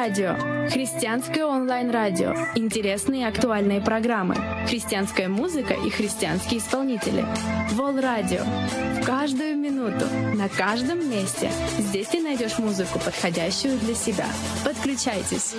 радио. Христианское онлайн-радио. Интересные и актуальные программы. Христианская музыка и христианские исполнители. Вол радио. В каждую минуту, на каждом месте. Здесь ты найдешь музыку, подходящую для себя. Подключайтесь.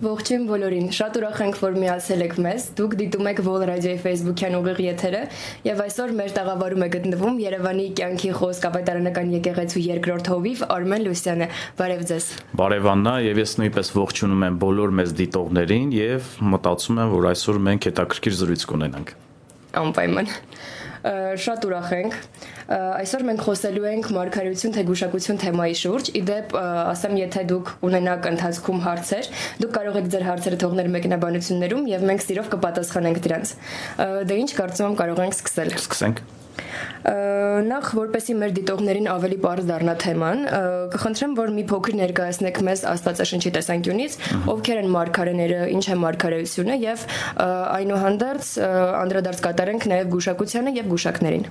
Ողջույն բոլորին։ Շատ ուրախ ենք, որ միացել եք մեզ։ Դուք դիտում եք Vol Radio-ի Facebook-յան ուղիղ եթերը, եւ այսօր մեր տաղավարում է գտնվում Երևանի կյանքի խոսք ավետարանական եկեղեցու երկրորդ հովիվ Արմեն Լուսյանը։ Բարև ձեզ։ Բարև Աննա, եւ ես նույնպես ողջունում եմ բոլոր մեզ դիտողներին եւ մտածում եմ, որ այսօր մենք հետաքրքիր զրույց կունենանք։ Անպայման շատ ուրախ ենք։ Այսօր մենք խոսելու ենք մարգարեություն թե գուշակություն թեմայի շուրջ։ Իդեպ ասեմ, եթե դուք ունենաք ընթացքում հարցեր, դուք կարող եք ձեր հարցերը թողնել մեկնաբանություններում եւ մենք սիրով կպատասխանենք դրանց։ Դե ինչ կարծում եմ կարող ենք սկսել։ Սկսենք նախ որպեսի մեր դիտողներին ավելի բարձ դառնա թեման, կխնդրեմ, որ մի փոքր ներկայացնեք մեզ Աստվածաշնչի տեսանկյունից, ովքեր են մարգարեները, ինչ է մարգարեությունը եւ այնուհանդերձ անդրադարձ կատարենք նաեւ գուշակությանը եւ գուշակներին։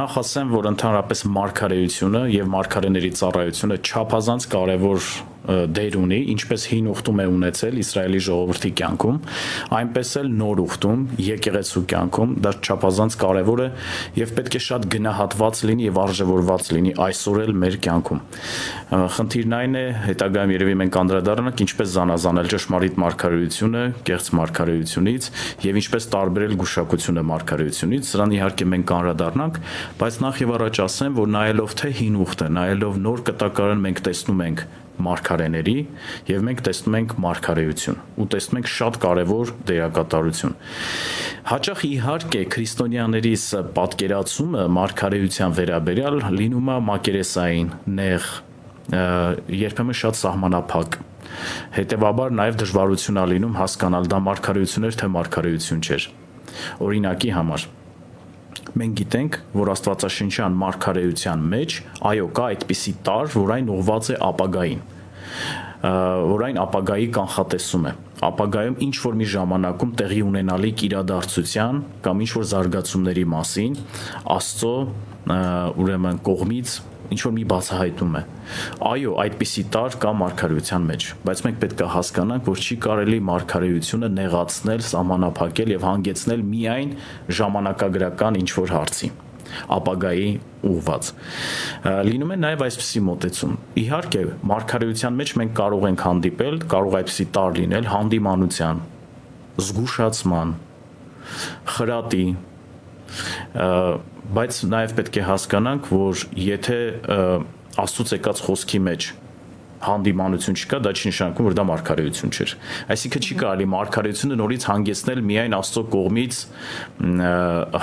Նախ ասեմ, որ ընդհանրապես մարգարեությունը եւ մարգարեների ծառայությունը չափազանց կարեւոր դեր ունի, ինչպես հին ուխտում է ունեցել Իսրայելի ժողովրդի կյանքում, այնպես էլ նոր ուխտում եկեղեցու կյանքում դա չափազանց կարևոր է եւ պետք է շատ գնահատված լինի եւ արժևորված լինի այսօր էլ մեր կյանքում։ Խնդիրն այն է, հետագայում երևի մենք անդրադառնանք ինչպես զանազանել ճշմարիտ մարգարեությունը կեղծ մարգարեությունից եւ ինչպես տարբերել գուշակությունը մարգարեությունից։ Սրան իհարկե մենք անդրադառնանք, բայց նախ եւ առաջ ասեմ, որ նայելով թե հին ուխտը, նայելով նոր կտակարան մենք տեսնում ենք մարգարեների եւ մենք տեսնում ենք մարգարեություն ու տեսնում ենք շատ կարեւոր դերակատարություն հաճախ իհարկե քրիստոնյաներիս պատկերացումը մարգարեության վերաբերյալ լինում է մակերեսային նեղ երբեմն շատ սահմանափակ հետեւաբար նաեւ դժվարություն ա լինում հասկանալ դա մարգարեություն էր թե մարգարեություն չէր օրինակի համար մենք գիտենք, որ Աստվածաշնչյան մարգարեության մեջ այո կա այդպիսի տար, որ այն ուղված է ապագային որ այն ապագայի կանխատեսում է ապագայում ինչ որ մի ժամանակում տեղի ունենալիք իրադարձության կամ ինչ որ զարգացումների մասին Աստծո ուրեմն կողմից ինչ որ մի բացահայտում է։ Այո, այդպիսի տար կա մարգարեության մեջ, բայց մենք պետք է հասկանանք, որ չի կարելի մարգարեությունը նեղացնել, սահմանափակել եւ հանգեցնել միայն ժամանակագրական ինչ որ հարցի ապագայի ուղված։ Լինում է նաև այսպիսի մոտեցում։ Իհարկե, մարգարեության մեջ մենք կարող ենք հանդիպել, կարող այդպիսի տար լինել հանդիմանության, զգուշացման, խրատի, բայց նաև պետք է հասկանանք, որ եթե Աստծուց եկած խոսքի մեջ հանդիմանություն չկա, դա չի նշանակում, որ դա մարգարեություն չէր։ Այսինքն չի կարելի մարգարեությունը նորից հանգեցնել միայն Աստծո կողմից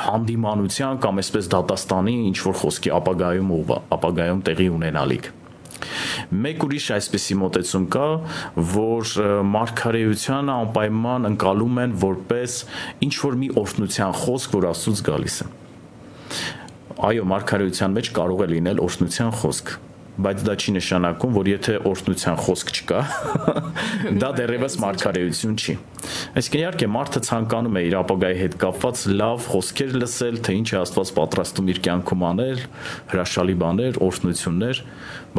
հանդիմանության կամ այսպես դատաստանի ինչ որ խոսքի ապագայում ապագայում տեղի ունենալիք։ Մեկ ուրիշ այսպեսի մոտեցում կա, որ մարգարեությանը անպայման ընկալում են որպես ինչ որ մի օրհնության խոսք, որ Աստծուց գալիս է։ Այո, մարգարեության մեջ կարող է լինել օրհնության խոսք, բայց դա չի նշանակում, որ եթե օրհնության խոսք չկա, դա դեռևս մարգարեություն չի։ Այսինքն իհարկե մարդը ցանկանում է իր ապագայի հետ կապված լավ խոսքեր լսել, թե ինչ է Աստված պատրաստում իր կյանքում անել, հրաշալի բաներ, օրհնություններ,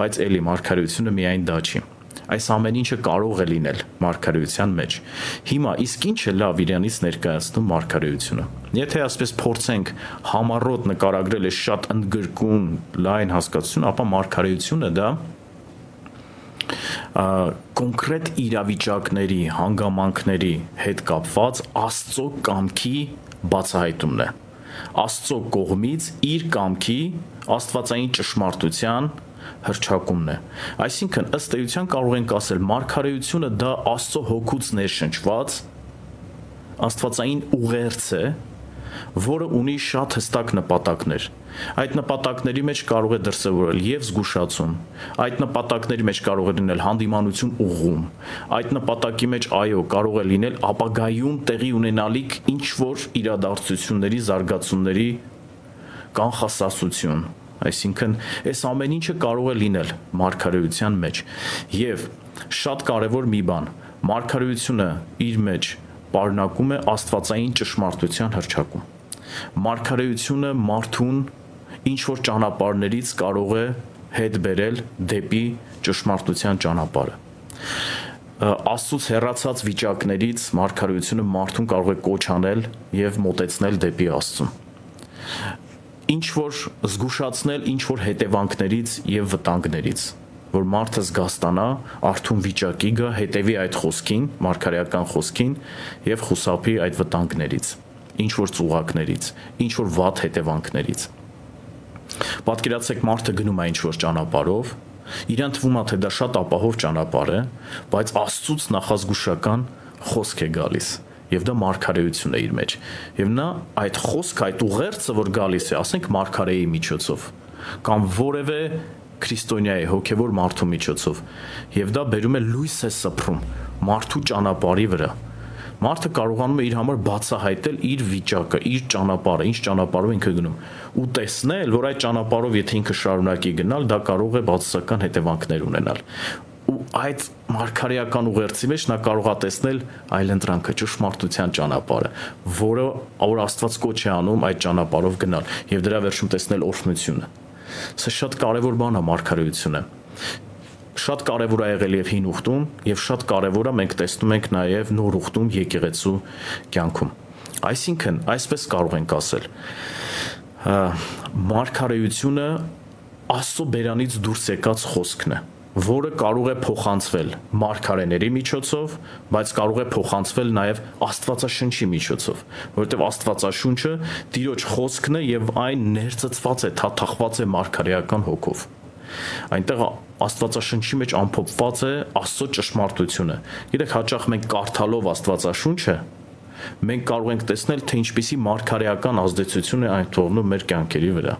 բայց ելի մարգարեությունը միայն դա չի այս ամեն ինչը կարող է լինել մարգարեության մեջ։ Հիմա իսկ ինչ է լավ իրանից ներկայացնում մարգարեությունը։ Եթե ասպես փորձենք համառոտ նկարագրել է շատ ընդգրկուն լայն հասկացություն, ապա մարգարեությունը դա կոնկրետ իրավիճակների, հանգամանքների հետ կապված Աստծո կամքի բացահայտումն է։ Աստծո կողմից իր կամքի աստվածային ճշմարտության հրճակումն է։ Այսինքն ըստ էության կարող ենք ասել մարգարեությունը դա Աստծո հոգուց ներշնչված աստվածային ուղերձ է, որը ունի շատ հստակ նպատակներ։ Այդ նպատակների մեջ կարող է դրսևորել եւ զգուշացում։ Այդ նպատակների մեջ կարող է լինել հանդիմանություն ուղում։ Այդ նպատակի մեջ այո, կարող է լինել ապագայում տեղի ունենալիք ինչ որ իրադարձությունների, զարգացումների կանխասասություն, այսինքն այս ամեն ինչը կարող է լինել մարգարեության մեջ եւ շատ կարեւոր մի բան մարգարեությունը իր մեջ պարունակում է աստվածային ճշմարտության հրճակում մարգարեությունը մարդուն ինչ որ ճանապարհներից կարող է հետ բերել դեպի ճշմարտության ճանապարհը Աստծուց հեռացած վիճակներից մարգարեությունը մարդուն կարող է կոչ անել եւ մոտեցնել դեպի Աստծուն ինչ որ զգուշացնել ինչ որ հետևանքներից եւ վտանգներից որ մարդը զգաստանա արթուն վիճակի գա հետևի այդ խոսքին մարգարեական խոսքին եւ խուսափի այդ վտանգներից ինչ որ ծուղակներից ինչ որ վատ հետևանքներից պատկերացեք մարդը գնում է ինչ որ ճանապարհով իրան թվում է թե դա շատ ապահով ճանապարհ է, բայց Աստծուց նախազգուշական խոսք է գալիս եւ դա մարգարեություն է իր մեջ։ Եվ նա այդ խոսքը, այդ ուղերձը, որ գալիս է, ասենք մարգարեի միջոցով կամ որևէ քրիստոնյայի հոգևոր մարդու միջոցով եւ դա բերում է լույս է սփռում մարդու ճանապարհի վրա Մարդը կարողանում է իր համար բացահայտել իր վիճակը, իր ճանապարհը, ինչ ճանապարհով ինքը գնում ու տեսնել, որ այդ ճանապարհով եթե ինքը շարունակի գնալ, դա կարող է բացասական հետևանքներ ունենալ ու այդ մարգարեական ուղերձի մեջ նա կարող է տեսնել այլընտրանքը ճշմարտության ճանապարհը, որը որ Աստված կոչ է անում այդ ճանապարհով գնալ եւ դրա վերջում տեսնել օրհնությունը։ Սա շատ կարեւոր բան է մարգարեությունը շատ կարևոր է եղել եւ հին ուխտում եւ շատ կարևոր է մենք տեսնում ենք նաեւ նոր ուխտում եկեղեցու կյանքում այսինքն այսպես կարող ենք ասել. Մարգարեությունը աստծո բերանից դուրս եկած խոսքն է որը կարող է փոխանցվել մարգարեների միջոցով, բայց կարող է փոխանցվել նաև Աստվածաշնչի միջոցով, որովհետև Աստվածաշունչը Տիրոջ խոսքն է եւ այն ներծծված է, թաթախված է մարգարեական հոգով։ Այնտեղ Աստվածաշնչի մեջ ամփոփված է Աստծո ճշմարտությունը։ Գիտեք, հաճախ մենք կարդալով Աստվածաշունչը մենք կարող ենք տեսնել, թե ինչպիսի մարգարեական ազդեցություն է այն թողնում մեր կյանքերի վրա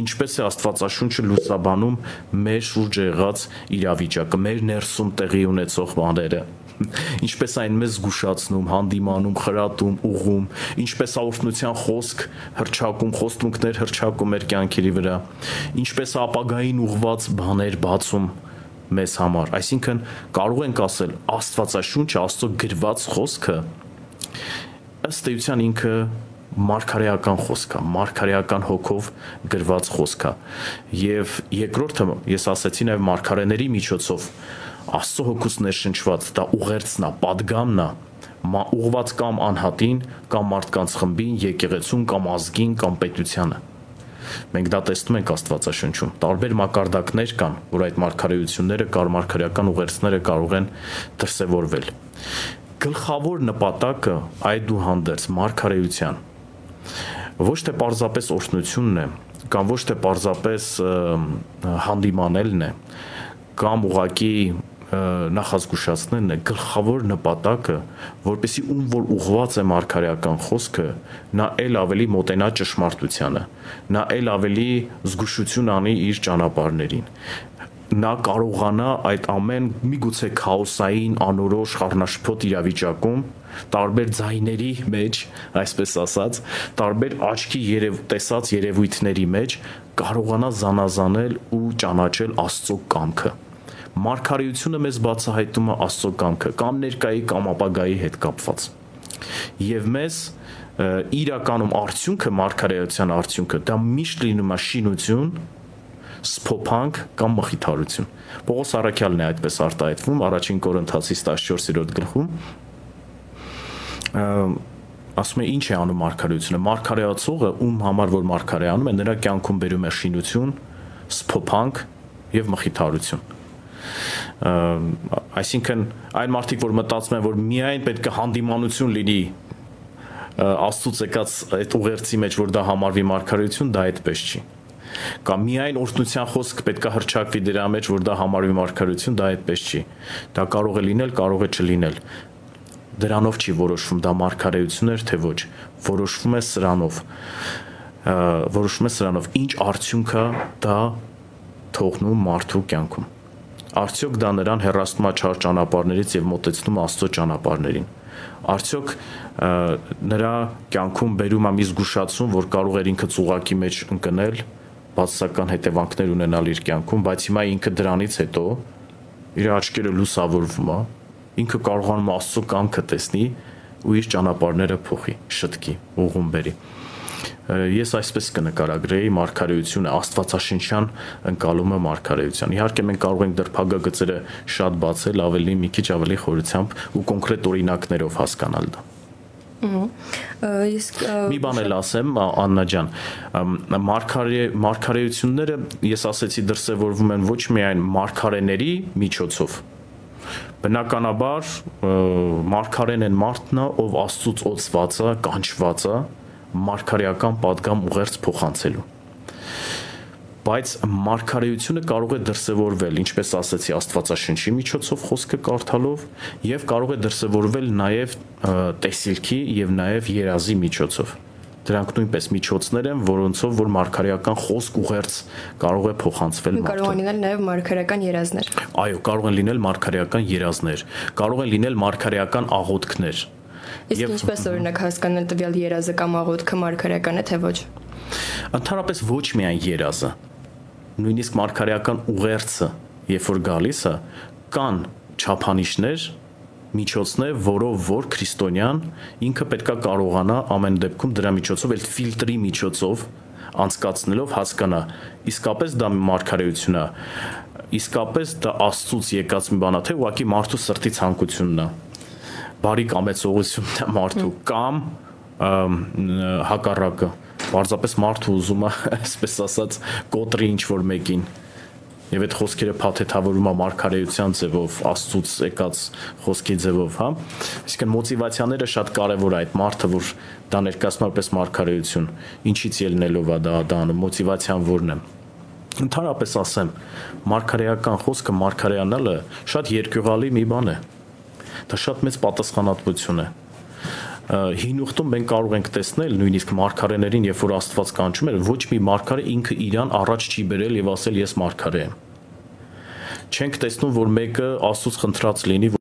ինչպես է Աստվածաշունչը լուսաբանում մեր շուրջ եղած իրավիճակը, մեր ներսում տեղի ունեցող բաները ինչպես այն մեզ զգուշացնում, հանդիմանում, խրատում, ուղում, ինչպես աորտնության խոսք հրճակում, խոստումքներ հրճակում մեր կյանքերի վրա, ինչպես ապագային ուղված բաներ բացում մեզ համար։ Այսինքն կարող ենք ասել Աստվածաշունչը, Աստծո գրված խոսքը ըստ էության ինքը մարգարեական խոսք է, մարգարեական հոգով գրված խոսք է։ Եվ երկրորդը ես ասացի նաև մարգարեների միջոցով Աստծո հոգուց ներշնչված դա ուղերձն է, падգամն է, ուղված կամ անհատին, կամ մարդկանց խմբին, եկեղեցուն կամ ազգին կամ պետությանը։ Մենք դա տեսնում ենք Աստվածաշնչում։ Տարբեր մակարդակներ կան, որ այդ մարգարեությունները կար մարգարեական ուղերձները կարող են դրսևորվել։ Գլխավոր նպատակը այդ ու հանդերձ մարգարեության ոչ թե պարզապես օրհնությունն է, կամ ոչ թե պարզապես հանդիմանելն է, կամ ուղակի նախազգուշացնելն է գլխավոր նպատակը, որպեսի ում որ ուղված է մարգարեական խոսքը, նա ել ավելի մոտենա ճշմարտությանը, նա ել ավելի զգուշություն անի իր ճանապարհներին նա կարողանա այդ ամեն միգուցե քաոսային անորոշ խառնաշփոթ իրավիճակում տարբեր ձայների մեջ, այսպես ասած, տարբեր աչքի երև տեսած երևույթների մեջ կարողանա զանազանել ու ճանաչել Աստծո կամքը մարգարեությունը մեզ բացահայտում է Աստծո կամքը կամ ներկայի կամ ապագայի հետ կապված։ Եվ մեզ իրականում արդյունքը մարգարեության արդյունքը դա միշտ լինում է շինություն, սփոփանք կամ մխիթարություն։ Պողոս Արաքյալն է այդպես արտահայտվում առաջին Կորինթացի 14-րդ գլխում ասում է ինչ է անում մարգարեությունը մարգարեացողը ում համար որ մարգարեանում է նրա կյանքում բերում է շինություն սփոփանք եւ մխիթարություն այսինքն այն մարդիկ որ մտածում են որ միայն պետք է հանդիմանություն լինի աստծուց եկած այդ ուղերձի մեջ որ դա համարվի մարգարեություն դա այդպես չի կամ միայն օրհնության խոսք պետքա հրճակվի դրա մեջ որ դա համարվի մարգարեություն դա այդպես չի դա կարող է լինել կարող է չլինել դրանով չի որոշվում դա մարգարեություն էր թե ոչ որոշվում է սրանով որոշվում է սրանով ինչ արդյունքա դա թողնում մարդու կյանքում Արդյոք դա նրան հեռացնում է չար ճանապարհներից եւ մոտեցնում Աստծո ճանապարհներին։ արդյոք նրա կյանքում բերում է մի զգուշացում, որ կարող էր ինքը ծուղակի մեջ ընկնել, բացասական հետևանքներ ունենալ իր կյանքում, բայց հիմա ինքը դրանից հետո իր աչքերը լուսավորվում է, ինքը կարողանում Աստծո կամքը տեսնի ու իր ճանապարհները փոխի, շտկի, ուղում բերի ես այսպես կնկարագրեի մարգարեությունը աստվածաշնչյան ընկալումը մարգարեության իհարկե մենք կարող ենք դեռ փագագծերը շատ բացել ավելի մի քիչ ավելի խորությամբ ու կոնկրետ օրինակներով հասկանալ դա Ես մի բան էլ ասեմ, Աննա ջան, մարգարե մարգարեությունները ես ասեցի դրսևորվում են ոչ միայն մարգարեների միջոցով, բնականաբար մարգարեն են մարդն, ով Աստծո ծոցվածա, կանչվածա, մարգարեական падգամ ուղերձ փոխանցելու բայց մարգարեությունը կարող է դրսևորվել, ինչպես ասացի, Աստվածաշնչի միջոցով խոսքը կարդալով եւ կարող է դրսևորվել նաեւ տեսիլքի եւ նաեւ երազի միջոցով։ Դրանք նույնպես միջոցներ են, որոնցով որ մարգարեական խոսք ուղերձ կարող է փոխանցվել մարդու։ Կարող են լինել նաեւ մարգարեական երազներ։ Այո, կարող են լինել մարգարեական երազներ, կարող են լինել մարգարեական աղոթքներ, Իսկ ինչպես օրինակ հասկանալ տվյալ երազը կամ աղոթքը մարգարեական է թե ոչ։ Ընդհանրապես ոչ միայն երազը, նույնիսկ մարգարեական ուղերձը, երբ որ գալիս է, կան չափանիշներ, միջոցներ, որով որ քրիստոնյան ինքը պետքա կարողանա ամեն դեպքում դրա միջոցով էլ ֆիլտրի միջոցով անցկացնելով հասկանա իսկապես դա մարգարեություն է իսկապես դա աստծուց եկած մի բան է թե ուղղակի մարդու սրտի ցանկությունն է բարի կամեցողությունն է մարդու կամ հակառակը պարզապես մարդը ուզում է այսպես ասած կոտրի ինչ որ մեկին եւ այդ խոսքերը փաթեթավորում է մարգարեության ձևով աստծուց եկած խոսքի ձևով հա այսինքն մոտիվացիաները շատ կարեւոր է այդ մարդը որ դա ներկայացնում որպես մարգարեություն ինչից ելնելով է դա դա անում մոտիվացիան որն է ընդհանրապես ասեմ մարգարեական խոսքը մարգարեանալը շատ երկյուղալի մի բան է Դա շատ մեծ պատասխանատվություն է հին ուխտում մենք կարող ենք տեսնել նույնիսկ մարգարեներին, երբ որ Աստված կանչում էր, ոչ մի մարգարե ինքը իրան առաջ չի բերել եւ ասել ես մարգարե եմ։ Չենք տեսնում, որ մեկը Աստծուց խնդրած լինի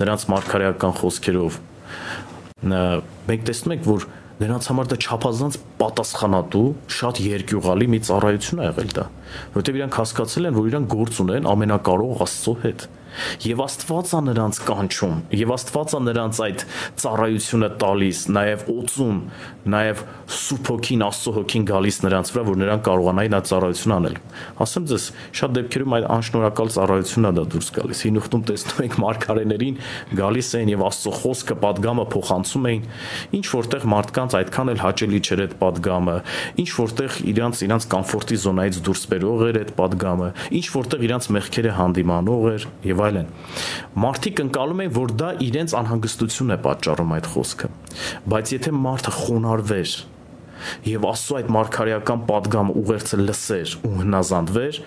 նրանց մարգարեական խոսքերով մենք տեսնում ենք, որ նրանց համար դա չափազանց պատասխանատու, շատ երկյուղալի մի ծառայություն է եղել դա, որովհետև իրանք հասկացել են, որ իրանք գործ ունեն ամենակարող Աստծո հետ Եվ Աստված է նրանց կանչում, եւ Աստված է նրանց այդ ծառայությունը տալիս, նաեւ օծում, նաեւ Սուրբ Հոգին, Աստծո Հոգին գալիս նրանց վրա, որ նրանք կարողանային այդ ծառայությունը անել։ Ասեմ ձեզ, շատ դեպքերում այդ անշնորհակալ ծառայությունն է դա դուրս գալիս։ Հին ուխտում տեսնում ենք մարգարեներին գալիս էին եւ Աստծո խոսքը падգամը փոխանցում էին։ Ինչ որտեղ մարդկանց այդքան էլ հաճելի չէր այդ падգամը, ինչ որտեղ իրանց իրանց կոմֆորտի զոնայից դուրս բերող էր այդ падգամը, ինչ որտեղ իրանց մեղքերը հանդիմանող էր եւ եւ այլն։ Մարդիկ ընկալում են, որ դա իրենց անհանգստություն է պատճառում այդ խոսքը։ Բայց եթե մարդը խոնարհվեր եւ Աստծո այդ մարգարեական падգամ ուղերձը լսեր ու հնազանդվեր,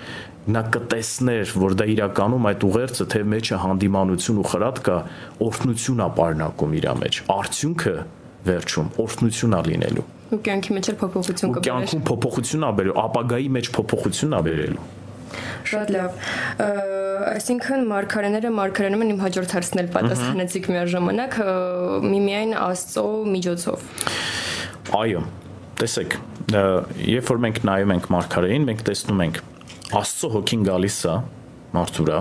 նա կտեսներ, որ դա իրականում այդ ուղերձը թե մեջը հանդիմանություն ու խրատ կա, օրհնություն է պարունակում իր մեջ։ Արդյունքը վերջում օրհնություն է լինելու։ Ու կյանքի մեջ էլ փոփոխություն կբերել։ Ու կյանքում փոփոխություն ա բերելու, ապագայի մեջ փոփոխություն ա բերելու։ Շատ լավ։ Այսինքն մարգարեները մարգարենում են իմ հաջորդ հարցնել պատասխանեցիք միաժամանակ միմիայն աստծո միջոցով։ Այո։ Տեսեք, երբ որ մենք նայում ենք մարգարեին, մենք տեսնում ենք աստծո հոգին գալիս է մարդու վրա։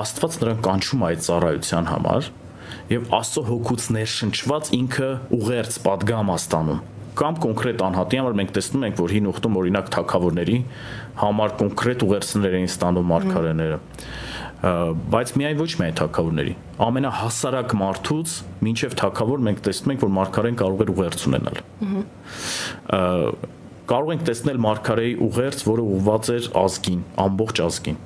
Աստված նրան կանչում է այդ ծառայության համար, եւ աստծո հոգուց ներշնչված ինքը ուղերձ падգամ է ստանում կամ կոնկրետ անհատի համար մենք տեսնում ենք, որ հին ուխտում օրինակ թակավորների համար կոնկրետ ուղերձներ էին ստանում մարգարեները բայց միայն ոչ միայն թակավորների ամենահասարակ մարդուց մինչև թակավոր մենք տեսնում ենք որ մարգարեն կարող էր ուղերձ ունենալ կարող ենք տեսնել մարգարեի ուղերձ որը ուղված էր ազգին ամբողջ ազգին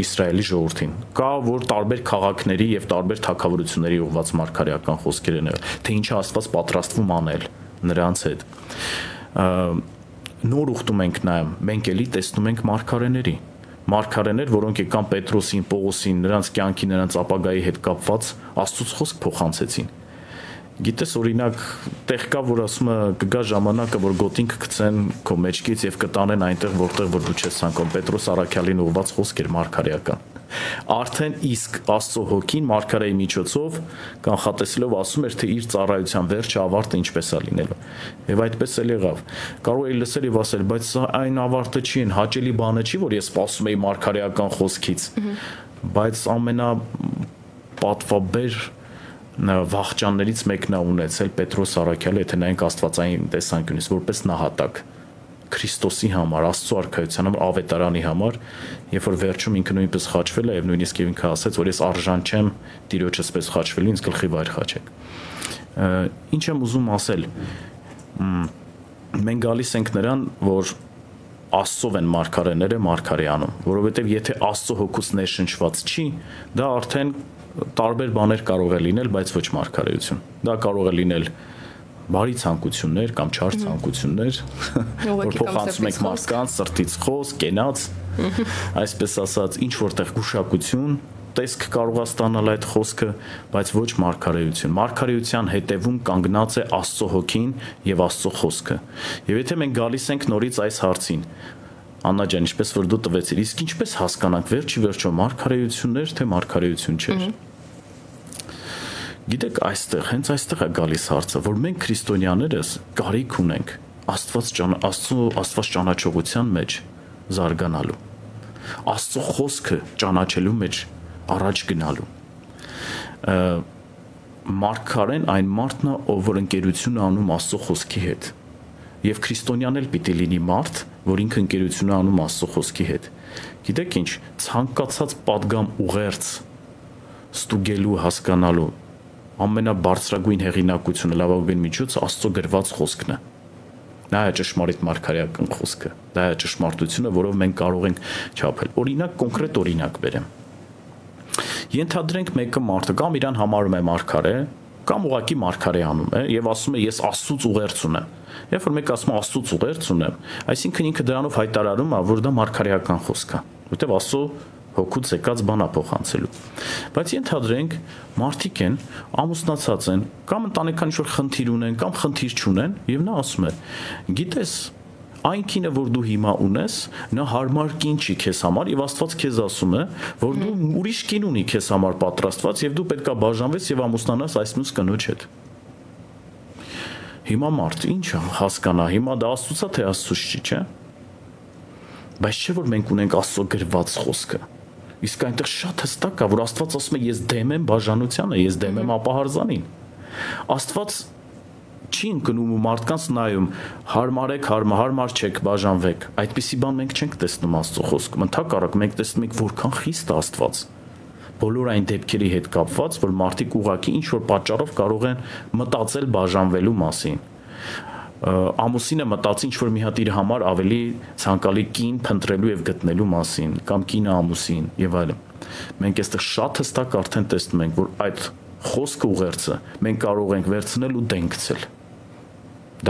Իսրայելի ժողովրդին։ Կա որ տարբեր քաղաքների եւ տարբեր թակավորությունների ուղված մարգարեական խոսքեր են, թե ինչը Աստված պատրաստվում անել նրանց հետ նոր ուխտում ենք նայում մենք էլի տեսնում ենք մարգարեների մարգարեներ, որոնք եկան Պետրոսին, Պողոսին, նրանց կյանքի, նրանց ապագայի հետ կապված Աստծուց խոսք փոխանցեցին։ Գիտես օրինակ տեղ կա որ ասում է կգա ժամանակը որ գոտին կգցեն քո մեջքից եւ կտանեն այնտեղ որտեղ որ դու չես ցանկում Պետրոս Արաքյալին ուղված խոսք էր մարգարեական արդեն իսկ Աստծո հոգին Մարգարեի միջոցով կանխատեսելով ասում էր, թե իր ծառայության վերջը ավարտը ինչպես է լինելու։ Եվ այդպես էլ եղավ։ Կարող էի լսել եւ ասել, բայց սա այն ավարտը չի, այն հաճելի բանը չի, որ ես սպասում էի Մարգարեական խոսքից։ Բայց ամենա պատվաբեր վախճաններից մեկն է ունեցել Պետրոս Արաքյալը, եթե նայենք Աստվածային տեսանկյունից, որպես նահատակ Քրիստոսի համար, Աստծո արքայության համար, ավետարանի համար, երբ որ վերջում ինքը նույնպես խաչվել է եւ նույնիսկ ինքը ասաց, որ ես արժան չեմ Տիրոջս պես խաչվելու, ինձ գլխի վայր խաչեք։ Ինչ եմ ուզում ասել։ Մենք գալիս ենք նրան, որ Աստծով են մարգարեները մարգարեանում, որովհետև եթե Աստծո հոգուց ներշնչված չի, դա արդեն տարբեր բաներ կարող է լինել, բայց ոչ մարգարեություն։ Դա կարող է լինել բարի ցանկություններ կամ չար ցանկություններ, որ փոխանցում եք մարդկանց սրտից խոս, կենաց, այսպես ասած, ինչ որտեղ գուշակություն, տեսք կարող է ստանալ այդ խոսքը, բայց ոչ մարգարեություն։ Մարգարեության հետևում կանգնած է Աստծո հոգին եւ Աստծո խոսքը։ Եվ եթե մենք գալիս ենք նորից այս հարցին, Աննա ջան, ինչպես որ դու տվեցիր, իսկ ինչպես հասկանանք վերջի վերջո մարգարեություններ թե մարգարեություն չէր։ Գիտեք, այստեղ, հենց այստեղ է գալիս հարցը, որ մենք քրիստոնյաներս կարիք ունենք Աստված ճան Աստծո Աստված ճանաչողության մեջ զարգանալու։ Աստծո խոսքը ճանաչելու մեջ առաջ գնալու։ Մարգարեն այն մարդն է, ով որ ընկերություն անում Աստծո խոսքի հետ։ Եվ քրիստոնյան էլ պիտի լինի մարդ, որ ինքը ընկերություն անում Աստծո խոսքի հետ։ Գիտեք ինչ, ցանկացած падգամ ուղերձ ստուգելու հասկանալու ամենաբարձրագույն հեղինակությունը լավագույն միջոցը Աստծո գրված խոսքն է։ Դա է ճշմարիտ մարգարեական խոսքը։ Դա է ճշմարտությունը, որով մենք կարող ենք չափել։ Օրինակ, կոնկրետ օրինակ բերեմ։ Ենթադրենք մեկը մարդը կամ իրան համարում է մարգարե, կամ ուղակի մարգարե անում է եւ ասում է ես Աստծուց ուղերձ ունեմ։ Երբ որ մեկը ասում Աստծուց ուղերձ ունեմ, այսինքն ինքը դրանով հայտարարում է, որ դա մարգարեական խոսք է, որտեղ Աստծո հոգուց եկած բանա փոխանցելու։ Բայց ենթադրենք մարդիկ են, ամուսնացած են, կամ ընտանեկան ինչ-որ խնդիր ունեն, կամ խնդիր չունեն, եւ նա ասում է. «Գիտես, այն կինը, որ դու հիմա ունես, նա հարմար կին չի քեզ համար եւ Աստված քեզ ասում է, որ դու ուրիշ կին ունի քեզ համար պատրաստված եւ դու պետքա բաժանվես եւ ամուսնանաս այս մյուս կնոջ հետ»։ Հիմա մարդ ինչ հասկանա, հիմա դա Աստծուցա թե Աստծուց չի, չէ՞ բայց չէ որ մենք ունենք Աստծո գրված խոսքը Իսկ այնտեղ շատ հստակ է, որ Աստված ասում է ես դեմ եմ բաժանությանը, ես դեմ եմ ապահարզանին։ Աստված չի ընկնում ու մարդկանց նայում հարմարեք, հարմար, հարմար չեք, բաժանվեք։ Այդպիսի բան մենք չենք տեսնում Աստծո խոսքում։ Ընդհակառակ մենք տեսնում ենք որքան խիստ Աստված բոլոր այն դեպքերի հետ կապված, որ մարդիկ ուղակի ինչ որ պատճառով կարող են մտածել բաժանվելու մասին ամուսինը մտածի ինչ որ մի հատ իր համար ավելի ցանկալի կին փնտրելու եւ գտնելու մասին կամ կինը ամուսին եւ այլն մենք այստեղ շատ հստակ արդեն տեսնում ենք որ այդ խոսքը ուղերձը մենք կարող ենք վերցնել ու դենքցել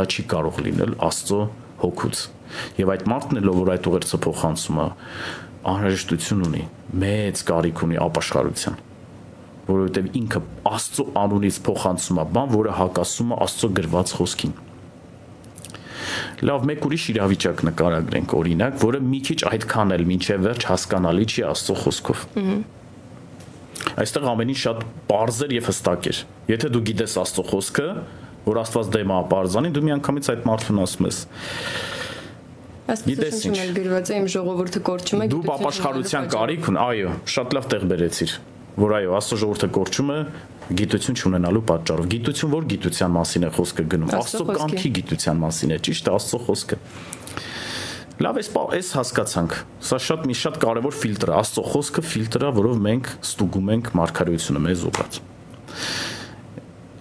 դա չի կարող լինել աստծո հոգուց եւ այդ մարդն էլ որ այդ ուղերձը փոխանցում է անհրաժեշտություն ունի մեծ կարիք ունի ապաշխարության որովհետեւ ինքը աստծո անունից փոխանցում է բան որը հակասում է աստծո գրված խոսքին Լավ, մեկ ուրիշ իրավիճակ նկարագրենք, օրինակ, որը մի քիչ այդքան էլ ինչև վերջ հասկանալի չի Աստծո խոսքով։ Այստեղ ամեն ինչ շատ པարզեր եւ հստակ էր։ Եթե դու գիտես Աստծո խոսքը, որ Աստված դեմ է ապարզանին, դու միանգամից այդ մարդուն ասում ես Գիտես ինչ գրված է իմ ժողովուրդը կորչում է դու ապաշխարության կարիք ունի այո շատ լավ տեղ բերեցիր որ այո աստծո ժողովուրդը կորչում է գիտություն չունենալու պատճառով։ Գիտություն որ գիտության մասին է խոսքը գնում։ Աստծո կամքի գիտության մասին է, ճիշտ է, Աստծո խոսքը։ Լավ, էս էս հասկացանք։ Սա շատ մի շատ կարևոր ֆիլտր է, Աստծո խոսքը ֆիլտր է, որով մենք ստուգում ենք մարգարեությունը մեզ ուղղած։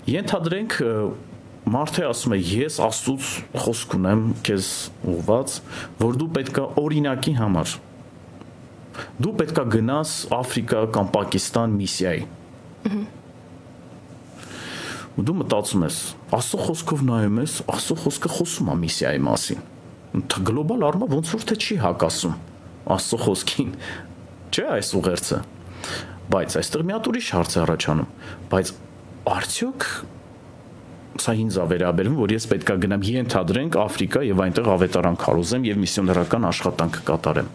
Ենթադրենք Մարթե ասում է ես Աստծուց խոսք ունեմ քեզ ուղված, որ դու պետքա օրինակի համար դու պետքա գնաս Աֆրիկա կամ Պակիստան միսիայի։ ու դու մտածում ես, Աստծո խոսքով նայում ես, Աստծո խոսքը խոսում է միսիայի մասին։ Գլոբալ առումով ոնց որ թե չի հակասում Աստծո խոսքին։ Չէ՞ այս ուղերձը։ Բայց այստեղ մի հատ ուրիշ հարց է առաջանում։ Բայց արդյոք սա ինձ է վերաբերում, որ ես պետքա գնամ ենթադրենք Աֆրիկա եւ այնտեղ ավետարան քարոզեմ եւ միսիոներական աշխատանք կատարեմ։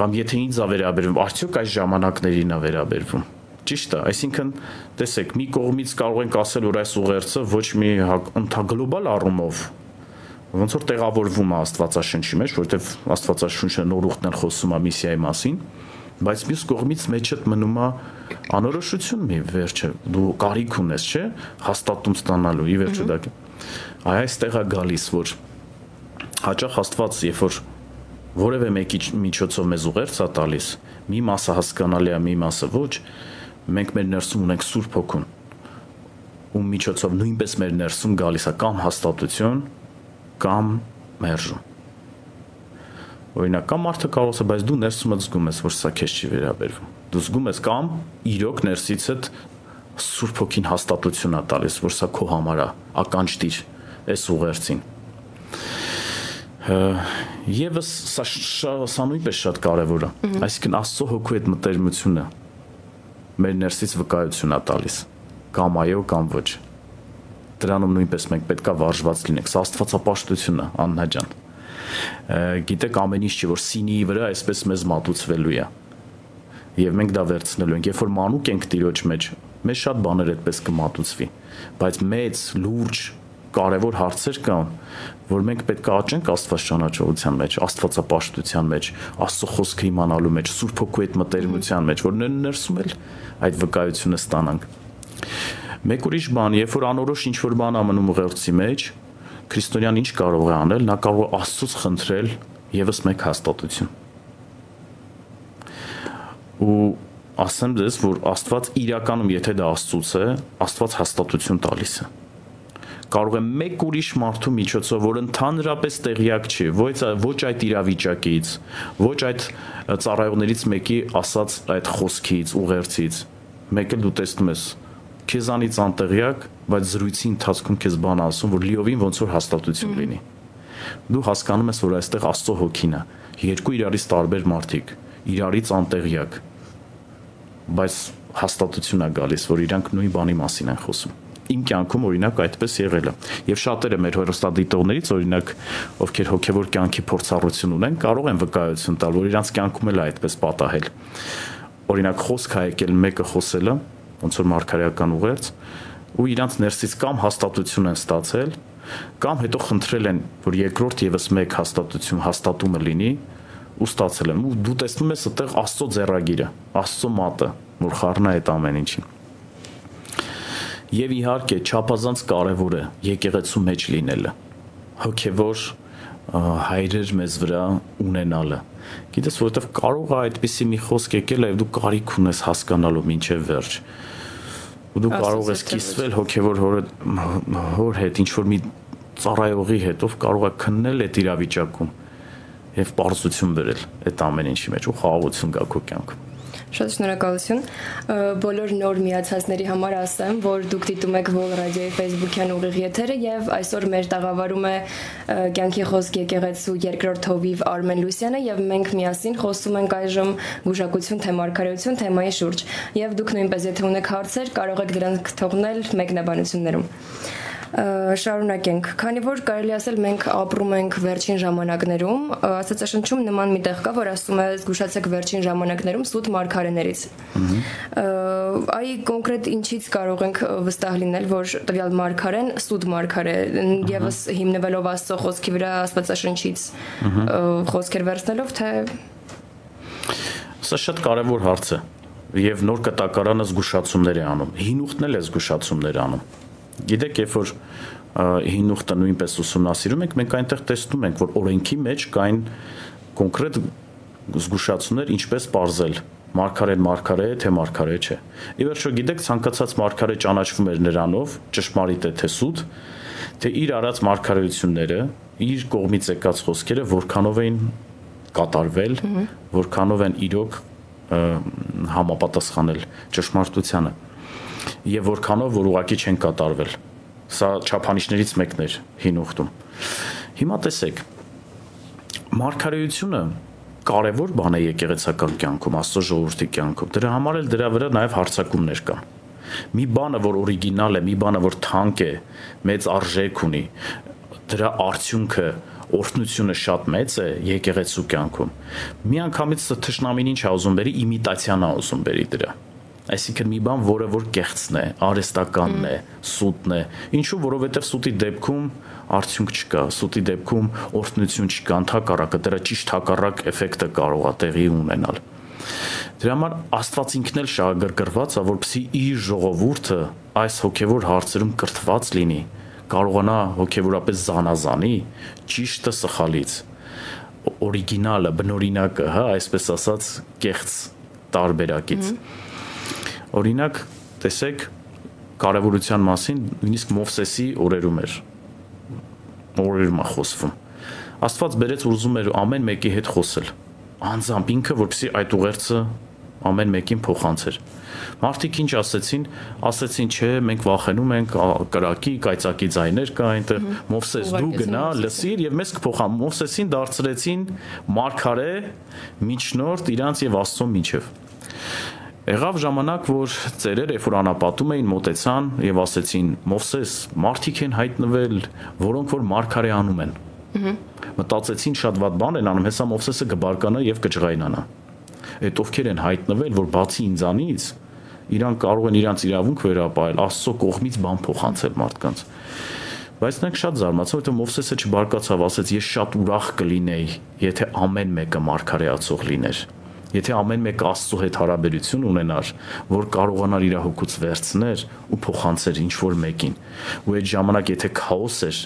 Կամ եթե ինձ է վերաբերում, արդյոք այս ժամանակներին է վերաբերվում։ Ճիշտ է, այսինքն տեսեք, մի կողմից կարող ենք ասել, որ այս ուղերձը ոչ մի ընդհանրաբար առումով ոնց որ տեղավորվում է Աստվածաշնչի մեջ, որովհետև Աստվածաշունչը նոր ուխտն խոսում է միսիայի մասին, բայց մյուս կողմից մեջդ մնում է անորոշություն մի վերջը դու կարիք ունես չէ հաստատում ստանալու ի վերջո դա այ այստեղ է գալիս որ հաճախ Աստված երբ որ որևէ մեկի միջոցով մեզ ուղերձ է տալիս մի մասը հասկանալի է մի մասը ոչ մենք մեր ներսում ունենք Սուրբ Հոգուն ու միջոցով նույնպես մեր ներսում գալիս է կամ հաստատություն կամ մերժում Օրինակ, կամ մարդը կարող է, բայց դու ներսում զգում ես, որ սա քեզ չի վերաբերվում։ Դու զգում ես կամ իրոք ներսիցդ Սուրբ ոգին հաստատություն է տալիս, որ սա քո համար է, ականջտիր այս ուղերձին։ Եվս սա սա նույնպես շատ կարևոր է։ Այսինքն Աստծո հոգու հետ մտերմությունը մեր ներսից վկայություն է տալիս։ Կամ այո, կամ ոչ։ Դրանում նույնպես մենք պետքա վարժված լինենք։ Սա Աստվածապաշտություն է, Աննա ջան գիտեք ամեն ինչ չի որ սինիի վրա այսպես մեզ մատուցվելու է եւ մենք դա վերցնելու ենք երբ որ մանուկ ենք տիրոջ մեջ մեզ շատ բաներ այդպես կմատուցվի բայց մեծ լուրջ կարևոր հարցեր կան, որ մենք պետք է աճենք Աստված ճանաչողության մեջ, Աստվածապաշտության մեջ, Աստծո խոսքը իմանալու մեջ, Սուրբ Հոգու հետ մտերմության մեջ, որ ներսում էլ այդ վկայությունը ստանանք։ Մեկ ուրիշ բան, երբ որ անորոշ ինչ որ բան ամնում ուղերձի մեջ, քրիստոնյան ինչ կարող է անել, նա կարող է Աստծուց խնդրել եւս մեկ հաստատություն։ Ու ասեմ դες, որ Աստված իրականում, եթե դա Աստծուց է, Աստված հաստատություն տալիս է կարող է մեկ ուրիշ մարդու միջոցով, որ ընդհանրապես տեղյակ չի, ոչ ոչ այդ իրավիճակից, ոչ այդ ծառայողներից մեկի ասած այդ խոսքից, ուղերձից, մեկը դու տեսնում ես քեզանից անտեղյակ, բայց զրույցի ընթացքում քեզ բան ասում, որ լիովին ոնց որ հաստատություն լինի։ Դու հասկանում ես, որ այստեղ Աստծո հոգին է։ Երկու իրարից տարբեր մարդիկ, իրարից անտեղյակ, բայց հաստատություն է գալիս, որ իրանք նույն բանի մասին են խոսում իմ կյանքում օրինակ այդպես եղել է եւ շատերը մեր հերոստատիտողներից օրինակ ովքեր հոգեվոր կյանքի փորձառություն ունեն կարող են վկայություն տալ որ իրանց կյանքում էլ է այդպես պատահել օրինակ խոսք է եկել մեկը խոսելը ոնց որ մարգարեական ուղերձ ու իրանց ներսից կամ հաստատություն են ստացել կամ հետո խնդրել են որ երկրորդ եւս մեկ հաստատություն հաստատումը լինի ու ստացել են ու դու տեսնում ես այդտեղ Աստծո ձեռագիրը Աստծո մատը որ խառնա այդ ամեն ինչին եւ իհարկե չափազանց կարեւոր է եկեղեցու մեջ լինելը հոգեվոր հայրեր մեզ վրա ունենալը գիտես որովհետեւ կարող է այդպիսի մի խոսք եկել եւ դու կարիք ունես հասկանալու ինչեւ վերջ ու դու կարող ես կիսվել հոգեվոր հոր հոր հետ ինչ որ մի ծառայողի հետ ով կարող է քննել այդ իրավիճակում եւ པարզություն բերել այդ ամեն ինչի մեջ ու խաղաղություն գա քո կյանքում Շատ շնորհակալություն։ Բոլոր նոր միացածների համար ասեմ, որ դուք դիտում եք Vol Radio-ի Facebook-յան ուղիղ եթերը եւ այսօր մեր տաղավարում է Կյանքի խոսք եկեղեցու երկրորդ հովիվ Արմեն Լուսյանը եւ մենք միասին խոսում ենք այժմ գուշակություն թե մարգարեություն թեմայի շուրջ։ Եվ դուք նույնպես եթե ունեք հարցեր, կարող եք դրանք թողնել մեկնաբանություններում շարունակենք։ Քանի որ կարելի ասել մենք ապրում ենք վերջին ժամանակներում, Աստվածաշնչում նման մի տեղ կա, որ ասում է զգուշացեք վերջին ժամանակներում սուտ մարգարեներից։ Այ կոնկրետ ինչից կարող ենք վստահ լինել, որ տվյալ մարգարեն սուտ մարգարե եւս հիմնվելով Աստծո խոսքի վրա Աստվածաշնչից խոսքեր վերցնելով, թե Սա շատ կարևոր հարց է եւ նոր կտակարանը զգուշացումներ է անում։ Հին ուխտն էլ է զգուշացումներ անում Գիտեք, երբ որ հին ուխտը նույնպես ուսումնասիրում ենք, մենք այնտեղ տեսնում ենք, որ օրենքի մեջ կային կոնկրետ զգուշացումներ, ինչպես ողրել մարգարեն մարգարե է թե մարգարե չէ։ Ի վերջո գիտեք ցանկացած մարգարե ճանաչվում էր նրանով, ճշմարիտ է թե սուտ, թե իր արած մարգարեությունները, իր կողմից եկած խոսքերը որքանով էին կատարվել, որքանով են իրոք համապատասխանել ճշմարտությանը եւ որքանով որ ուղակի չեն կատարվել։ Սա չափանիշներից մեկն էր հին ուխտում։ Հիմա տեսեք, մարգարեությունը կարևոր բան է եկեղեցական կյանքում, Աստծո ժողովրդի կյանքում։ Դրա համար էլ դրա վրա նաև հարցակումներ կան։ Մի բանը, որ օրիգինալ է, մի բանը, որ թանկ է, մեծ արժեք ունի, դրա արդյունքը օրհնությունը շատ մեծ է եկեղեցու կյանքում։ Միանգամից թշնամին ինչ է ուզում բերի իմիտացիան է ուզում բերի դրա այսինքն մի բան, որը որ կեղծն է, արեստականն է, սուտն է։ Ինչու, որովհետև սուտի դեպքում արդյունք չկա, սուտի դեպքում օրհնություն չկա, ընդհակառակը դրա ճիշտ հակառակ էֆեկտը կարող է տեղի ունենալ։ Դրա համար Աստված ինքն էլ շահագրգռված է, որպեսզի իր ժողովուրդը այս հոգևոր հարցերում կրթված լինի, կարողանա հոգևորապես զանազանի ճիշտը սխալից օրիգինալը, բնօրինակը, հա, այսպես ասած, կեղծ տարբերակից։ Օրինակ, տեսեք կարևորության մասին նույնիսկ Մովսեսի օրերում էր օրերում է խոսվում։ Աստված բերեց ուզում էր ամեն մեկի հետ խոսել անձամբ ինքը, որպեսի այդ ուղերձը ամեն մեկին փոխանցեր։ Մարդիկ ինչ ասեցին, ասեցին, չէ, մենք վախենում ենք կրակի, կայծակի ձայներ կա այնտեղ։ Մովսես դու գնա, լսիր եւ մեզ կփոխան։ Մովսեսին դարձրեցին մարգարե, միջնորդ իրանց եւ Աստծո միջև։ Եղավ ժամանակ, որ ծերերը, երբ որ անապատում էին, մտեցան եւ ասեցին. Մովսես, մարդիկ են հայտնվել, որոնք որ մարգարե անում են։ Մտածեցին շատ ված բան են անում, հեսա Մովսեսը կբարկանա եւ կջղայնանա այդ ովքեր են հայտնվել, որ բացի ինձանից իրան կարող են իրանց իրավունք վերապահել, Աստծո կողմից բան փոխանցել մարդկանց։ Բայց նրանք շատ զարմացան, որովհետեւ Մովսեսը չբարկացավ, ասեց ես շատ ուրախ կլինեի, եթե ամեն մեկը մարգարեացող լիներ եթե ամեն մեկը Աստծո հետ հարաբերություն ունենար, որ կարողանար իր հոգուց վերցներ ու փոխանցեր ինչ որ մեկին։ Ու այդ ժամանակ եթե քաոս էր,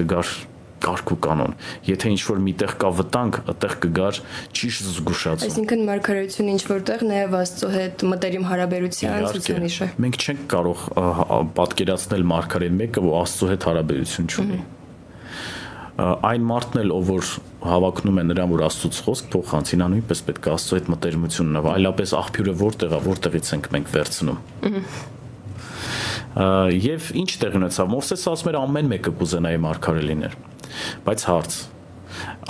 կգար կարգ ու կանոն։ Եթե ինչ որ միտեղ կա վտանգ, այդտեղ կգար ճիշտ զգուշացում։ Այսինքն մարգարեությունը ինչ որտեղ նաև Աստծո հետ մտերիմ հարաբերության ցուցանիշ է։ Մենք չենք կարող պատկերացնել մարգարեն մեկը, որ Աստծո հետ հարաբերություն չունի այն մարդն էլ ով որ հավակնում է նրան որ Աստծոց խոսք փոխանցի նա նույնպես պետք է Աստծո հետ մտերմություն ունենա այլապես աղբյուրը որտեղ է որտեղից ենք մենք վերցնում եւ ինչ տեղ ունեցավ Մովսեսը ասում էր ամեն մեկը կուզենայի մարգարե լիներ Բայց հարց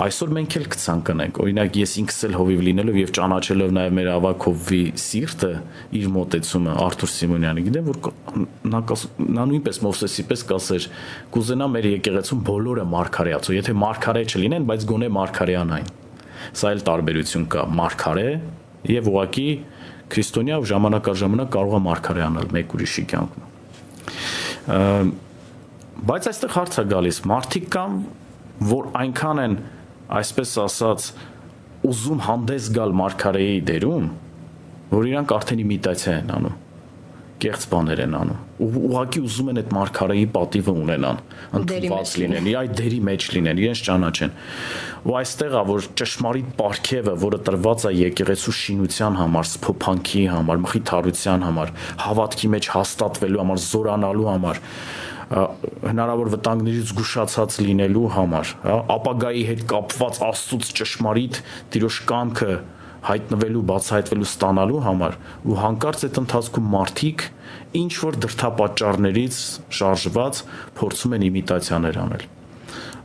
այսօր մենք էլ կցանկանանք օրինակ ես ինքս էլ հովիվ լինելով եւ ճանաչելով նաեւ մեր ավակ հովվի սիրտը իր մոտեցումը Արթուր Սիմոնյանը գիտեմ որ նա նա նույնպես Մովսեսի պես կասեր կուզենա մեր եկեղեցում բոլորը մարգարեացու եթե մարգարե չլինեն բայց գոնե մարգարեանային սա էլ տարբերություն կա մարգարե եւ ուղակի քրիստոնյա ժամանակ առ ժամանակ կարող է մարգարեանալ մեկ ուրիշի կյանքում Բայց այստեղ հարց է գալիս, մարդիկ կան, որ այնքան են, այսպես ասած, ուզում հանդես գալ Մարգարեի դերում, որ իրանք արդեն իմիտացիա են անում կեղծ բաներ են անում։ Ու ուղակի ուզում են այդ մարգարեի պատիվը ունենան, ընդված լինեն, այդ դերի մեջ լինեն, իրենց ճանաչեն։ Ու այստեղ է որ ճշմարիտ ապարքևը, որը տրված է եկեղեցու շինության համար, սփոփանքի համար, մխիթարության համար, հավատքի մեջ հաստատվելու համար, զորանալու համար, հնարավոր վտանգներից զգուշացած լինելու համար, հա, ապագայի հետ կապված աստծուց ճշմարիտ տիրոջ կամքը հայտնվելու, բացահայտվելու ստանալու համար ու հանկարծ այդ ընթացքում մարդիկ ինչ որ դրթապաճառներից շարժված փորձում են իմիտացիաներ անել։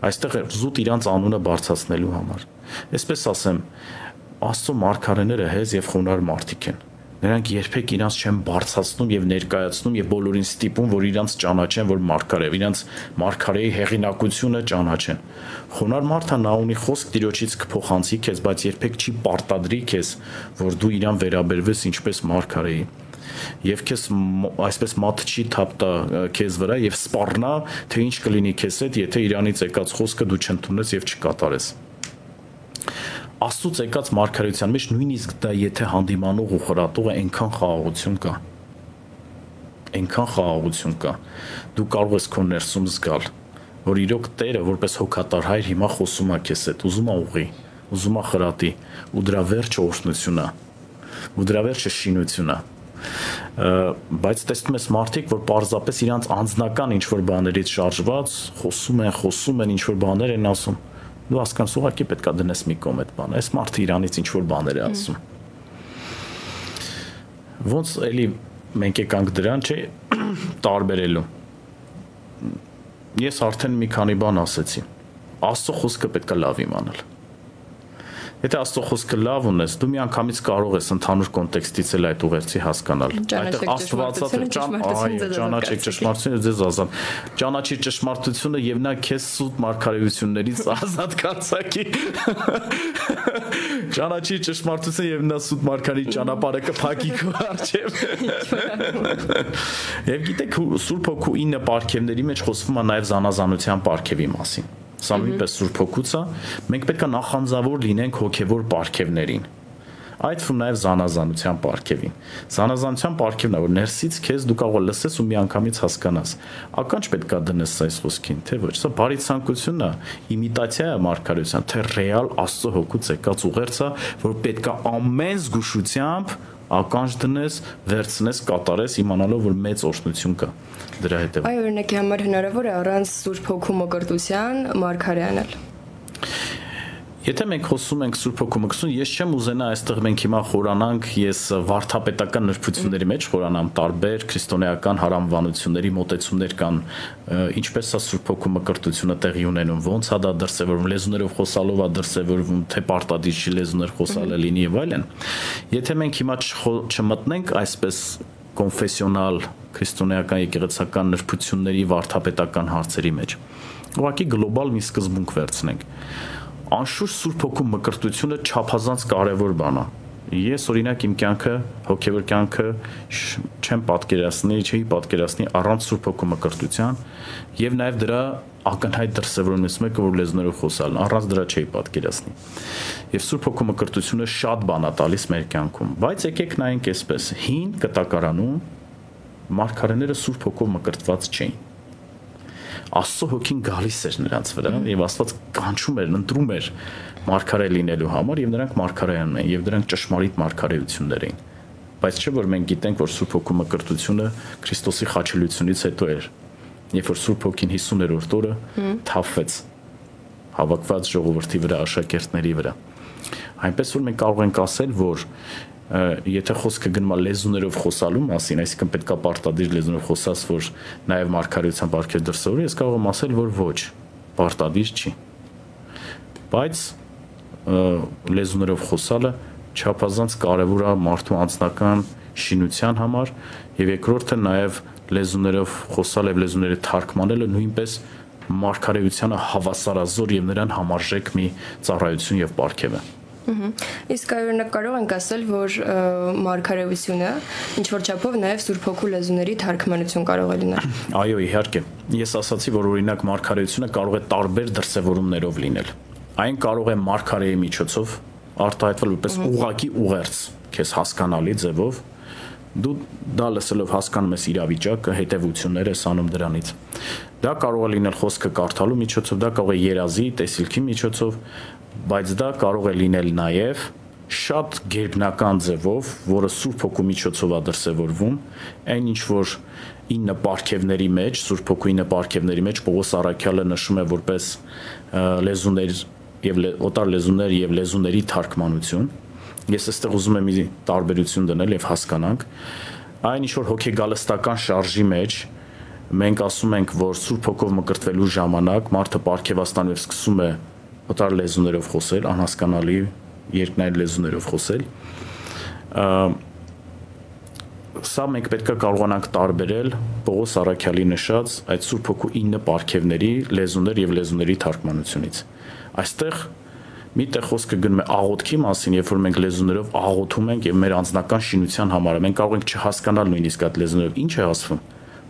Այստեղ զուտ իրանց անունը բարձրացնելու համար։ Այսպես ասեմ, Աստծո մարգարեները հեզ եւ խոնար մարդիկ են նրանք երբեք իրանց չեն բարձրացնում եւ ներկայացնում եւ բոլորին ստիպում, որ իրանց ճանաչեն, որ մարգարե, իրանց մարգարեի հեղինակությունը ճանաչեն։ Խոնար մարդը նա ունի խոսք Տիրոջից կփոխանցի քեզ, բայց երբեք չի պարտադրի քեզ, որ դու իրան վերաբերվես ինչպես մարգարեի եւ քեզ այսպես մատ չի թափտա քեզ վրա եւ սպառնա թե ինչ կլինի քեզ հետ եթե իրանից եկած խոսքը դու չընդունես եւ չկատարես Աստծոց եկած մարգարեության մեջ նույնիսկ դա եթե հանդիմանող ու խրատող է, այնքան խաղաղություն կա։ Այնքան խաղաղություն կա։ Դու կարող ես քո ներսում զգալ, որ իրոք Տերը որպես հոգատար հայր հիմա խոսում է քեզ հետ, ուզում է ուղի, ուզում է խրատի, ու դրա վերջը օրհնություն է։ Ու դրա վերջը շինություն է բայց տեսնում ես մարդիկ, որ պարզապես իրանց անձնական ինչ որ բաներից շարժված խոսում են, խոսում են, ինչ որ բաներ են ասում, դու հասկանաս ուղղակի պետքա դնես մի կողմ այդ բանը այս մարդը իրանից ինչ որ բաներ է ասում ոնց էլի մենք եկանք դրան չէ տարբերելու ես արդեն մի քանի բան ասեցի աստծո խոսքը պետքա լավ իմանալ Եթե Աստծո խոսքը լավ ունես, դու միանգամից կարող ես ընդհանուր կոնտեքստից էլ այդ ուղերձի հասկանալ։ Այդտեղ Աստվածածը ճանաչեք ճշմարտությունը ձեզ ազատ։ Ճանաչի ճշմարտությունը եւ նա քեզ սուտ մարգարեություններից ազատ կացակի։ Ճանաչի ճշմարտությունը եւ նա սուտ մարգարի ճանապարհը կփակի քո արջև։ Եվ գիտեք Սուրբ Հոգու 9 պարգևների մեջ խոսվում է նաեւ զանազանության պարգևի մասին Սա նույնպես Սուրբ Հոգուց է։ Մենք պետք է նախանձավոր լինենք հոգևոր պարգևներին այդ ֆում նաև զանազանության պարգևին։ Զանազանության պարգևն է, որ ներսից քեզ դու կարող լսես ու միանգամից հասկանաս։ Ականջ պետքա դնես այս խոսքին, թե ոչ։ Սա բարի ցանկությունն է, իմիտացիա է մարգարեության, թե ռեալ Աստծո հոգուց եկած ուղերձ է, որ պետքա ամեն զգուշությամբ ականջ դնես, վերցնես, կատարես, իմանալով որ մեծ օրհնություն կա դրա հետևում։ Այո, օրինակի համար հնարավոր է առանց Սուրբ Հոգու մկրտության մարգարե անել։ Եթե մենք խոսում ենք Սուրբ Հոգու ես չեմ ուզենա այստեղ մենք հիմա խորանանք, ես վարթապետական նրբությունների մեջ խորանամ տարբեր քրիստոնեական հարամվանությունների մոտեցումներ կան, ինչպես է Սուրբ Հոգու մկրտությունը տեղի ունենում, ոնց է դա դրսևորվում, լեզուներով խոսալով է դրսևորվում, թե պարտադիր լեզուներ խոսալը լինի եւ այլն։ Եթե մենք հիմա չմտնենք այսպես կոնֆեսիոնալ քրիստոնեական եկեղեցական նրբությունների վարթապետական հարցերի մեջ ուղղակի գլոբալ մի սկզբունք վերցնենք անշուշտ Սուրբ Հոգու մկրտությունը չափազանց կարևոր բան է։ Ես օրինակ իմ կյանքը, հոգևոր կյանքը չեմ պատկերացնի, չի պատկերացնի առանց Սուրբ Հոգու մկրտության եւ նաեւ դրա ակնհայտ դրսևորումից մեկը որ լեզուներով խոսալն առանց դրա չի պատկերացնի։ Եվ Սուրբ Հոգու մկրտությունը շատ բան է տալիս մեր կյանքում, բայց եկեք նայենք այսպես. հին կտակարանում մարգարեները Սուրբ Հոգով մկրտված չէին Աստծո հոգին գալիս էր նրանց վրա եւ Աստված կանչում էր, ընտրում էր մարգարե լինելու համար եւ նրանք մարգարեան են եւ դրանք ճշմարիտ մարգարեություններ էին բայց չէ որ մենք գիտենք որ Սուրբ Հոգու մկրտությունը Քրիստոսի խաչելությունից հետո էր երբ որ Սուրբ Հոգին 50-րդ օրը թափվեց հավաքված ժողովրդի վրա աշակերտների վրա այնպես որ մենք կարող ենք ասել որ եթե խոսքը գնում է լեզուներով խոսալու մասին, այսինքն պետքա պարտադիր լեզուներով խոսաս, որ նաև մարգարեության բարքեր դրսևորի, ես կարող եմ ասել, որ ոչ, պարտադիր չի։ Բայց լեզուներով խոսալը չափազանց կարևոր է մարդու անձնական շինության համար եւ երկրորդը նաև լեզուներով խոսալ եւ լեզուները թարգմանելը նույնպես մարգարեությանը հավասարազոր եւ նրան համարժեք մի ծառայություն եւ պարգև է։ Իսկ օրինակ կարող ենք ասել, որ մարգարեությունը ինչ որ չափով նաև Սուրբ Հոգու լեզուների թարգմանություն կարող է լինել։ Այո, իհարկե։ Ես ասացի, որ օրինակ մարգարեությունը կարող է տարբեր դրսևորումներով լինել։ Այն կարող է մարգարեի միջոցով արտահայտվել որպես ուղակի ուղերձ, քեզ հասկանալի ձևով դու դա լսելով հասկանում ես իրավիճակը, հետևությունները ես անում դրանից։ Դա կարող է լինել խոսքը կարդալու միջոցով, դա կարող է երազի, տեսիլքի միջոցով, բայց դա կարող է լինել նաև շատ գերբնական ձևով, որը Սուրբ Հոգու միջոցով է դրսևորվում, այն ինչ որ ինը պարգևների մեջ, Սուրբ Հոգու ինը պարգևների մեջ Պողոս Արաքյալը նշում է որպես լեզուներ եւ օտար լեզուներ եւ լեզուների թարգմանություն։ Ես այստեղ ուզում եմ մի տարբերություն դնել եւ հասկանանք այն ինչ որ հոգեգալստական շարժի մեջ մենք ասում ենք, որ Սուրբ Հոգով մկրտվելու ժամանակ մարդը պարգևաստանում եւ սկսում է օտար լեզուներով խոսել, անհասկանալի երկնային լեզուներով խոսել։ Սա մենք պետք է կարողանանք տարբերել Պողոս Արաքյալի նշած այդ Սուրբ Հոգու 9 պարգևների լեզուներ եւ լեզուների թարգմանությունից։ Այստեղ մի տեղ խոսքը գնում է աղոթքի մասին, երբ որ մենք լեզուներով աղոթում ենք եւ մեր անձնական շինության համար, մենք կարող ենք չհասկանալ նույնիսկ այդ լեզուներով ինչ է ասվում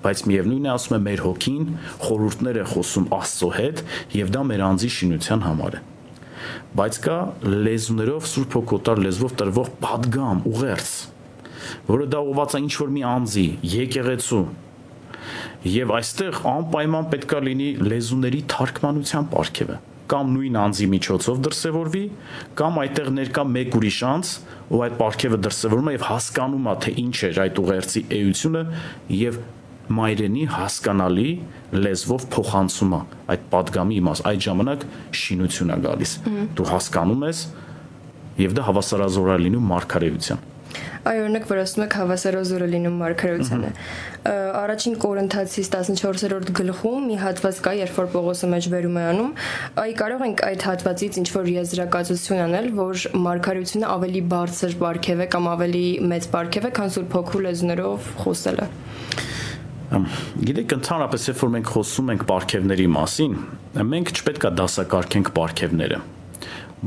բայց միևնույնն է ասում է մեր հոգին խորուրդներ է խոսում Աստծո հետ եւ դա մեր անձի շինության համար է բայց կա լեզուներով սուրբ հոգոտար լեզվով տրվող падգամ ուղերձ որը դա ուղված է ինչ որ մի անձի եկեղեցու եւ այստեղ անպայման պետքա լինի լեզուների թարգմանության ապարքևը կամ նույն անձի միջոցով դրսևորվի, կամ այդտեղ ներկա մեկ ուրիշ անձ, ով այդ ապարքևը դրսևորում է եւ հասկանում է, թե ինչ է այդ ուղերձի էությունը եւ մայրենի հասկանալի լեզվով փոխանցում է այդ падգամի իմաց այդ ժամանակ շինություն է գալիս դու հասկանում ես եւ դա հավասարազորը լինում մարգարեության այ օրինակ որ ասում եք հավասարազորը լինում մարգարեությանը առաջին կորինթացիս 14-րդ գլխում մի հատված կա երբ որ Պողոսը մեջբերում է անում այ կարող ենք այդ հատվածից ինչ որ եզրակացություն անել որ մարգարեությունը ավելի բարձր բարգև է կամ ավելի մեծ բարգև է քան Սուրբ Հոգու լեզուներով խոսելը Գիտեք, ընդհանրապես երբ որ մենք խոսում ենք պարգևների մասին, մենք չպետք է դասակարգենք պարգևները։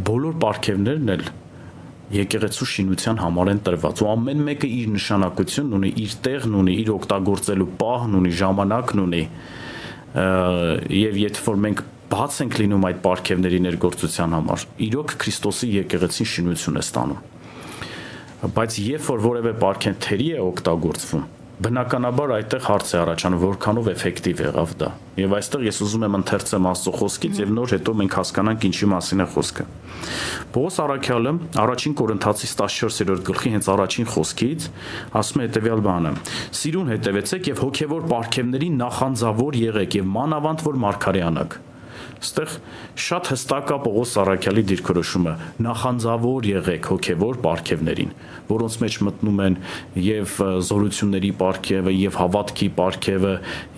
Բոլոր պարգևներն էլ եկեղեցու շինության համար են տրված ու ամեն մեկը իր նշանակությունն ունի, իր տեղն ունի, իր օգտագործելու պահն ունի, ժամանակն ունի։ Եվ եթե որ մենք բաց ենք լինում այդ պարգևների ներգործության համար, իրոք Քրիստոսի եկեղեցին շինություն է ստանում։ Բայց երբ որ որևէ պարգև թերի է օգտագործվում, բնականաբար այդտեղ հարց է առաջանում որքանով էֆեկտիվ եղավ դա եւ այստեղ ես ուզում եմ ընթերցեմ Աստծո խոսքից եւ նոր հետո մենք հասկանանք ինչի մասին է խոսքը Պողոս Արաքյալը առաջին Կորինթացիս 14-րդ գլխի հենց առաջին խոսքից ասում է հետեւյալ բանը. Սիրուն հետևեցեք եւ հոգեվոր ապարքևների նախանձավոր եղեք եւ մանավանդ որ մարգարեանակ Այստեղ շատ հստակ է Պողոս Սարաքյալի դիրքորոշումը. նախանձավոր եղեք հոգևոր ապարքևներին, որոնց մեջ մտնում են եւ զորությունների ապարքևը, եւ հավատքի ապարքևը,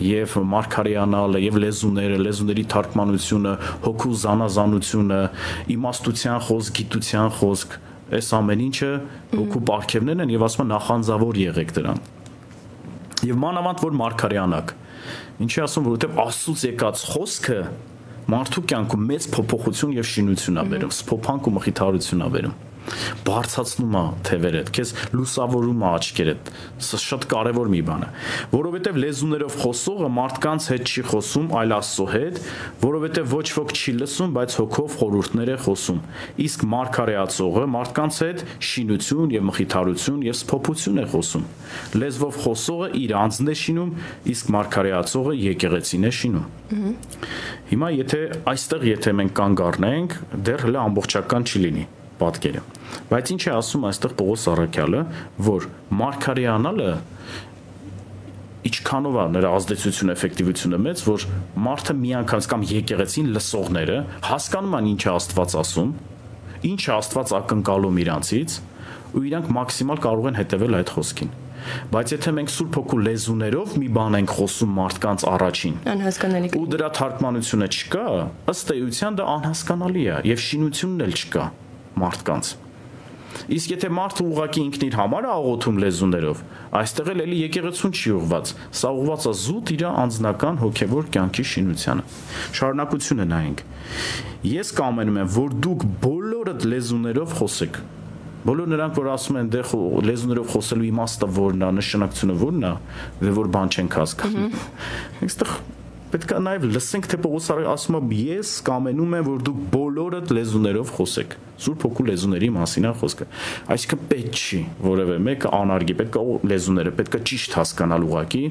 եւ մարգարեանալը, եւ լեզուները, լեզուների թարգմանությունը, հոգու զանազանությունը, իմաստության խոսք, գիտության խոսք, այս ամեն ինչը հոգու ապարքևներն են եւ ասում են նախանձավոր եղեք դրան։ Եվ մանավանդ որ մարգարեանակ Ինչի ասում, որովհետև Աստծուց եկած խոսքը մարդու կյանքում մեծ փոփոխություն եւ շինություն ա բերում, սփոփանք ու մխիթարություն ա բերում բարձացնում է թևերդ, քեզ լուսավորում է աչքերդ։ Սա շատ կարևոր մի բան է, որովհետև լեզուներով խոսողը մարդկանց հետ չի խոսում, այլ Աստծո հետ, որովհետև ոչ ոք չի լսում, բայց հոգով խորհուրդներ է խոսում։ Իսկ մարգարեացողը մարդկանց հետ շինություն եւ մխիթարություն եւ սփոփություն է խոսում։ Լեզվով խոսողը իր անձն է շինում, իսկ մարգարեացողը եկեղեցին է շինում։ Հիմա եթե այստեղ եթե մենք կանգ առնենք, դեռ հələ ամբողջական չի լինի պատկերը։ Բայց ինչ է ասում այստեղ Պողոս Արաքյալը, որ Մարկարիանալը ինչքանով է նրա ազդեցությունը, էֆեկտիվությունը մեծ, որ մարդը միանգամից կամ եկեղեցին լսողները հասկանում են ինչ է Աստված ասում, ինչ է Աստված ակնկալում իրանցից, ու իրանք մաքսիմալ կարող են հետևել այդ խոսքին։ Բայց եթե մենք Սուրբ Հոգու լեզուներով մի բան ենք խոսում մարդկանց առաջին, անհասկանալի ու դրա թարգմանությունը չկա, ըստ էության դա անհասկանալի է եւ շինությունն էլ չկա մարդկանց։ Իսկ եթե մարդը ուղակի ինքն իր համար է աղոթում լեզուներով, այստեղ էլ էլի եկեղեցուն չի ուղված։ Սա ուղված է զուտ իր անձնական հոգևոր կյանքի շինությանը։ Շարունակությունը նայենք։ Ես կամենում եմ, որ դուք բոլորդ լեզուներով խոսեք։ Բոլոր նրանք, որ ասում են դե լեզուներով խոսելու իմաստը որն է, նշանակությունը որն է, դե որ բան չենք հասկանում։ Այստեղ պետք է նաև լսենք թե Պողոս ասում է ես կամենում եմ որ դուք բոլորդ լեզուներով խոսեք Սուրբ Հոգու լեզուների մասին է խոսքը այսինքն պետք չի որևէ մեկը անարգի պետք է լեզուները պետք է ճիշտ հասկանալ ուղակի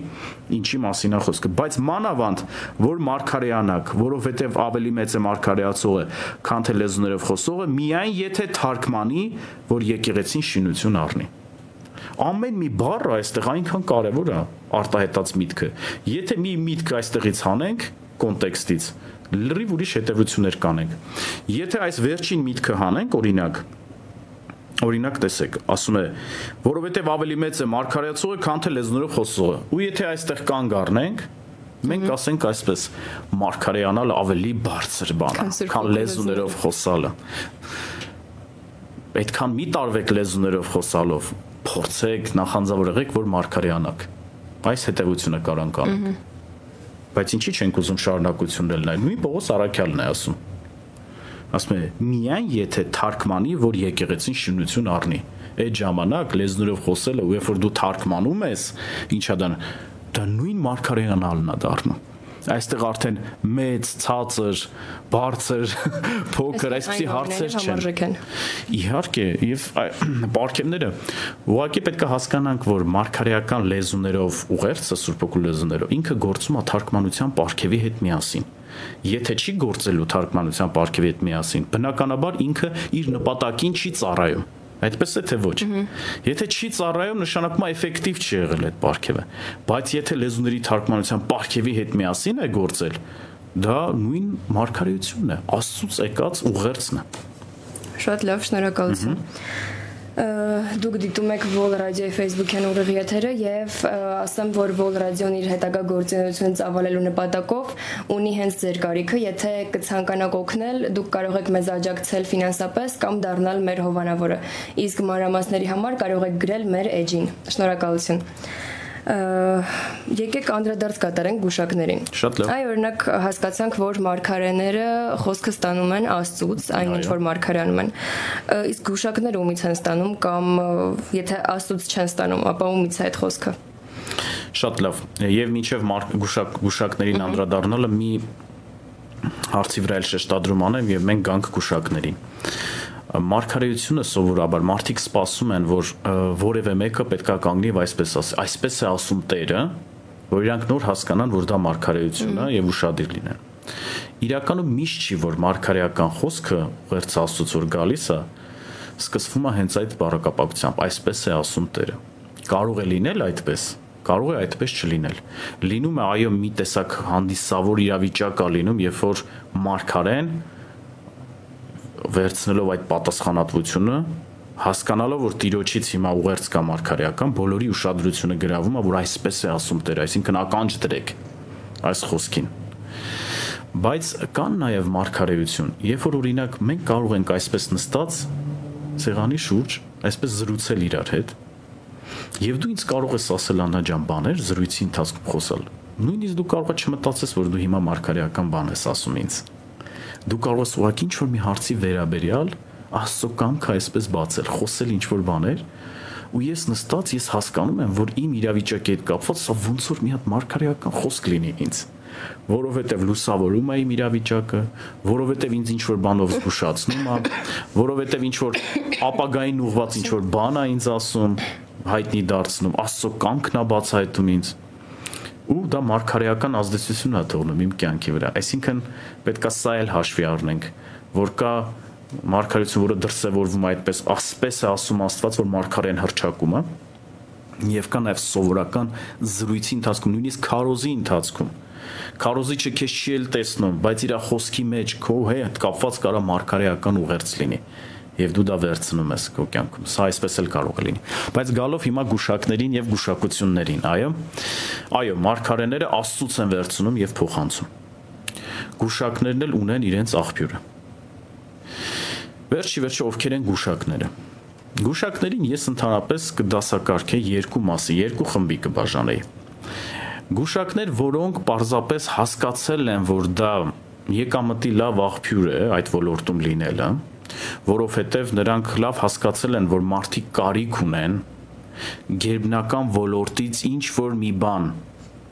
ինչի մասին է խոսքը բայց մանավանդ որ մարգարեանակ որովհետև ավելի մեծ է մարգարեացողը քան թե լեզուներով խոսողը միայն եթե թարգմանի որ եկեղեցին շինություն առնի ամեն մի բառ այստեղ այնքան կարևոր է արտահայտած միտքը եթե մի միտք այստեղից հանենք կոնտեքստից լրիվ ուրիշ հետևություններ կանենք եթե այս վերջին միտքը հանենք օրինակ Օրինակ տեսեք, ասում է, որովհետև ավելի մեծ է մարգարեացողը, քան թե լեզուներով խոսողը։ Ու եթե այստեղ կանգ առնենք, մենք ասենք այսպես, մարգարեանալը ավելի բարձր բան է, քան լեզուներով խոսալը։ Այդքան մի տարվեք լեզուներով խոսալով, փորձեք նախանձավոր եղեք, որ մարգարեանաք։ Այս հետևությունը կարանք անենք։ Բայց ինչի չենք ուզում շարունակություններ նայել։ Նույն Պողոս Արաքյալն է ասում։ Ասում է՝ միայն եթե թարգմանի, որ եկեղեցին շինություն առնի։ Այդ ժամանակ լեզներով խոսելը, ու երբ որ դու թարգմանում ես, ինչա դա դա նույն մարգարեանալն է դառնում այստեղ արդեն մեծ, ցածր, բարձր, փոքր, այսպեսի հարցեր չեն։ Իհարկե, եւ պարքեմները ուղղակի պետք է հասկանանք, որ մարգարեական լեզուներով ուղերձը Սուրբ Օգու լեզուներով ինքը գործում է թարգմանության պարքևի հետ միասին։ Եթե չի գործելու թարգմանության պարքևի հետ միասին, բնականաբար ինքը իր նպատակին չի ծառայում Այդպես է թե ոչ։ Եթե չի ծառայում, նշանակում է էֆեկտիվ չի եղել այդ պարգևը։ Բայց եթե լեզուների թարգմանության պարգևի հետ միասին է գործել, դա նույն մարգարեությունն է, Աստծուց եկած ուղերձն է։ Շատ լավ, շնորհակալություն։ Դուք դիտում եք Vol Radio-ի Facebook-յան ուղիղ եթերը եւ ասեմ, որ Vol Radio-ն իր հետագա գործունեությունը ծավալելու նպատակով ունի հենց ձեր կարիքը, եթե կցանկանաք օգնել, դուք կարող եք մեզ աջակցել ֆինանսապես կամ դառնալ մեր հովանավորը։ Իսկ մանրամասների համար կարող եք գրել մեր էջին։ Շնորհակալություն եկեք անդրադարձ կատարենք գուշակներին։ Շատ լավ։ Այ օրինակ հասկացանք, որ մարգարեները խոսքը ստանում են Աստծուց, այն ինչ որ մարգարեանում են։ Իսկ գուշակները ումից են ստանում կամ եթե Աստծուց չեն ստանում, ապա ումից է այդ խոսքը։ Շատ լավ։ Եվ մինչև գուշակ գուշակներին անդրադառնալը մի հարցի վրա էլ շեշտադրում անեմ եւ մենք գանք գուշակներին մարգարեությունը սովորաբար մարդիկ սպասում են, որ որևէ մեկը պետքա կանգնի այսպես ասի, այսպես է ասում Տերը, որ իրանք նոր հասկանան, որ դա մարգարեություն է եւ ուշադիր լինեն։ Իրականում միշտ չի, որ մարգարեական խոսքը ուղերձ Աստծոց որ գալիս է, սկսվում է հենց այդ բառակապակցությամբ, այսպես է ասում Տերը։ Կարող է լինել այդպես, կարող է այդպես չլինել։ Լինում է այո մի տեսակ հանդիսավոր իրավիճակ է լինում, երբ որ մարգարեն վերցնելով այդ պատասխանատվությունը հասկանալով որ տիրոջից հիմա ուղերձ կա մարգարեական բոլորի ուշադրությունը գրավում է որ այսպես է ասում Տերը այսինքն ականջ դրեք այս խոսքին բայց կան նաև մարգարեություն երբ որ օրինակ մենք կարող ենք այսպես նստած սեղանի շուրջ այսպես զրուցել իրար հետ եւ դու ինձ կարող ես ասել Աննա ջան բաներ զրույցի ընթացքում խոսալ նույնիսկ դու կարող ես չմտածես որ դու հիմա մարգարեական բան ես ասում ինձ դու կարող ես ուղղակի ինչ որ մի հարցի վերաբերյալ աստծո կամքը այսպես բացել, խոսել ինչ որ բաներ ու ես նստած ես հասկանում եմ, որ իմ իրավիճակի հետ կապված սա ոնց որ մի հատ մարգարեական խոսք լինի ինձ որովհետև լուսավորում է իմ իրավիճակը, որովհետև ինձ ինչ որ բանով զգուշացնում է, որովհետև ինչ որ ապագային ուղված ինչ որ բան է ինձ ասում, հայտնի դարձնում, աստծո կամքն է բացահայտում ինձ ու դա մարգարեական ազդեցություն է թողնում իմ կյանքի վրա։ Այսինքն պետքա սա էլ հաշվի առնենք, որ կա մարգարեություն, որը դրսևորվում այդպես, ասպես է ասում Աստված, որ մարգարեն հրճակում է, եւ կա նաեւ սովորական զրույցի ընթացքում, նույնիսկ քարոզի ընթացքում քարոզիչը քեզ չի էլ տեսնում, բայց իր խոսքի մեջ քո հետ կապված կարա մարգարեական ուղերձ լինի եւ դու դա վերցնում ես քո կյանքում։ Սա այսպես էլ կարող է լինի։ Բայց գալով հիմա գուշակներին եւ գուշակություններին, այո։ Այո, մարգարեները Աստծուց են վերցնում եւ փոխանցում։ Գուշակներն էլ ունեն իրենց աղբյուրը։ Վերջի վերջը ովքեր են գուշակները։ Գուշակներին ես ընդհանրապես կդասակարգեի երկու մասի, երկու խմբի կբաժանեի։ Գուշակներ, որոնք պարզապես հասկացել են, որ դա եկամտի լավ աղբյուր է այդ ոլորտում լինելը, որովհետև նրանք լավ հասկացել են, որ մարդիկ կարիք ունեն գերբնական ոլորտից ինչ որ մի բան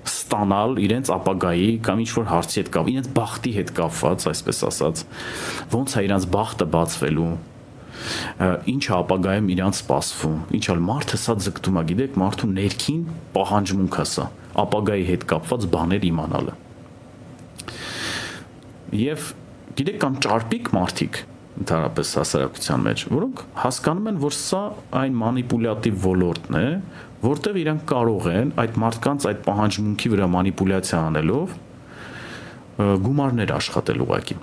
ստանալ իրենց ապագայի կամ ինչ որ հարցի հետ կապ, իրենց բախտի հետ կապված, այսպես ասած, ոնց է իրենց բախտը բացվելու, ինչ է ապագայում իրանց սպասվում ինչ ալ մարդը սա ձգտում է գիտեք մարդու ներքին պահանջմունք է սա ապագայի հետ կապված բաներ իմանալը եւ գիտեք կամ ճարպիկ մարդիկ ընդհանրապես հասարակության մեջ, որոնք հասկանում են, որ սա այն մանիպուլյատիվ ոլորտն է, որտեղ իրանք կարող են այդ մարդկանց այդ պահանջմունքի վրա մանիպուլյացիա անելով գումարներ աշխատել ուղակի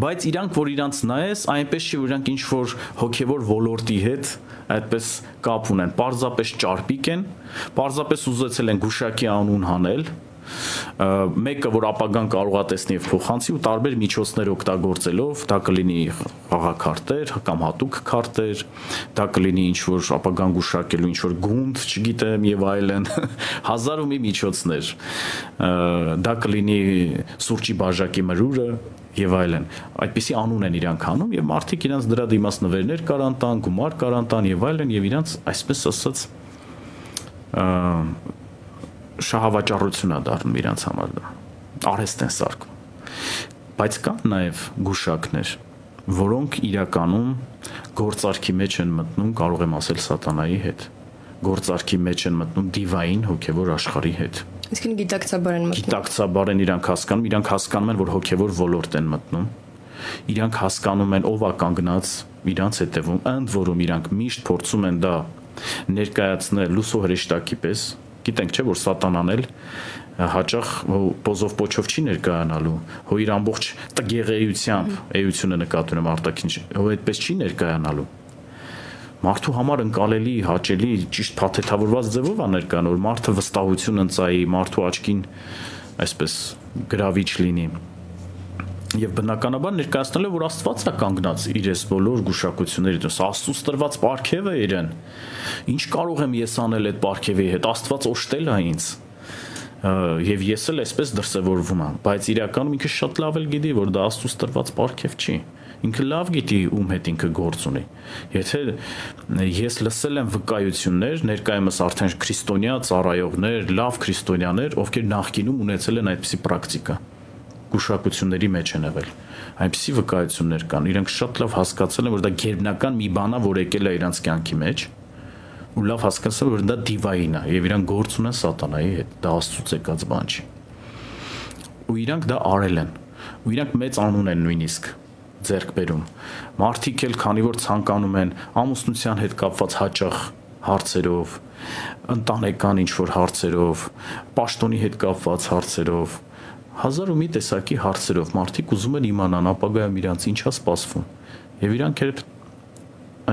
բայց իրանք որ իրանց նայես այնպես չի որ իրանք ինչ որ հոգևոր ոլորտի հետ այդպես կապ ունեն պարզապես ճարպիկ են պարզապես ուզեցել են գուշակի անուն հանել մեկը որ ապագան կարողա տեսնի եւ փոխանցի ու տարբեր միջոցներ օգտագործելով դա կլինի խաղակարտեր կամ հատուկ քարտեր դա կլինի ինչ որ ապագան գուշակելու ինչ որ գունդ չգիտեմ եւ այլն հազար ու մի միջոցներ դա կլինի սուրճի բաժակի մրուրը եւ այլն այդպիսի անուն են իրանք անում եւ մարդիկ իրանք դրա դիմաց նվերներ կարան տան գումար կարան տան եւ այլն եւ իրանք այսպես ասած շահավաճառություն է դառնում իրանց համար դա արհեստ են սարքում բայց կան նաև գուշակներ որոնք իրականում գործարքի մեջ են մտնում կարող եմ ասել սատանայի հետ գործարքի մեջ են մտնում դիվային հոգևոր աշխարհի հետ Իսկին գիտակցաբար են մտնում Գիտակցաբար են իրանք հասկանում իրանք հասկանում են որ հոգևոր ոլորտ են մտնում իրանք հասկանում են ով է կանգնած իրանց հետևում ընդ որում իրանք միշտ փորձում են դա ներկայացնել լուսո հրեշտակի պես գիտենք չէ որ սատանան էլ հաճախ պոզով փոչով չի ներկայանալու հո իր ամբողջ տգեղեությամբ էությունը նկատում եմ արտաքին հո այդպես չի ներկայանալու մարդու համար ընկալելի, հաճելի, ճիշտ փաթեթավորված ձևով է ներկան, որ մարդը վստահություն ընծայի, մարդու աչքին այսպես գրավիչ լինի եւ բնականաբար ներկայացնել է որ Աստված է կանգնած իր այս բոլոր գուշակությունների դուրս Աստծուց տրված ապարքև է իրեն ինչ կարող եմ ես անել այդ ապարքևի հետ? Աստված օշտել է ինձ եւ ես էլ այսպես դրսեւորվում եմ բայց իրականում ինքը շատ լավ էլ գիտի որ դա Աստծուց տրված ապարքև չի ինքը լավ գիտի ում հետ ինքը գործ ունի եթե ես լսել եմ վկայություններ ներկայումս արդեն քրիստոնյա ծառայողներ լավ քրիստոնյաներ ովքեր նախկինում ունեցել են այդպիսի պրակտիկա գուշակությունների մեջ են եղել այնպիսի վկայություններ կան իրենք շատ լավ հասկացել են որ դա գերբնական մի բան է որ եկել է իրանց կյանքի մեջ ու լավ հասկացել որ դա դիվային է եւ իրանք գործ ունեն սատանայի հետ դա աստծուց եկած բան չի ու իրանք դա արել են ու իրանք մեծ անուն են նույնիսկ ձեռք բերում մարդիկ էլ քանի որ ցանկանում են ամուսնության հետ կապված հաճախ հարցերով ընտանեկան ինչ որ հարցերով պաշտոնի հետ կապված հարցերով հազար ու մի տեսակի հարցերով մարդիկ ուզում են իմանան ապագայում իրանց ինչա սպասվում եւ իրանք էլ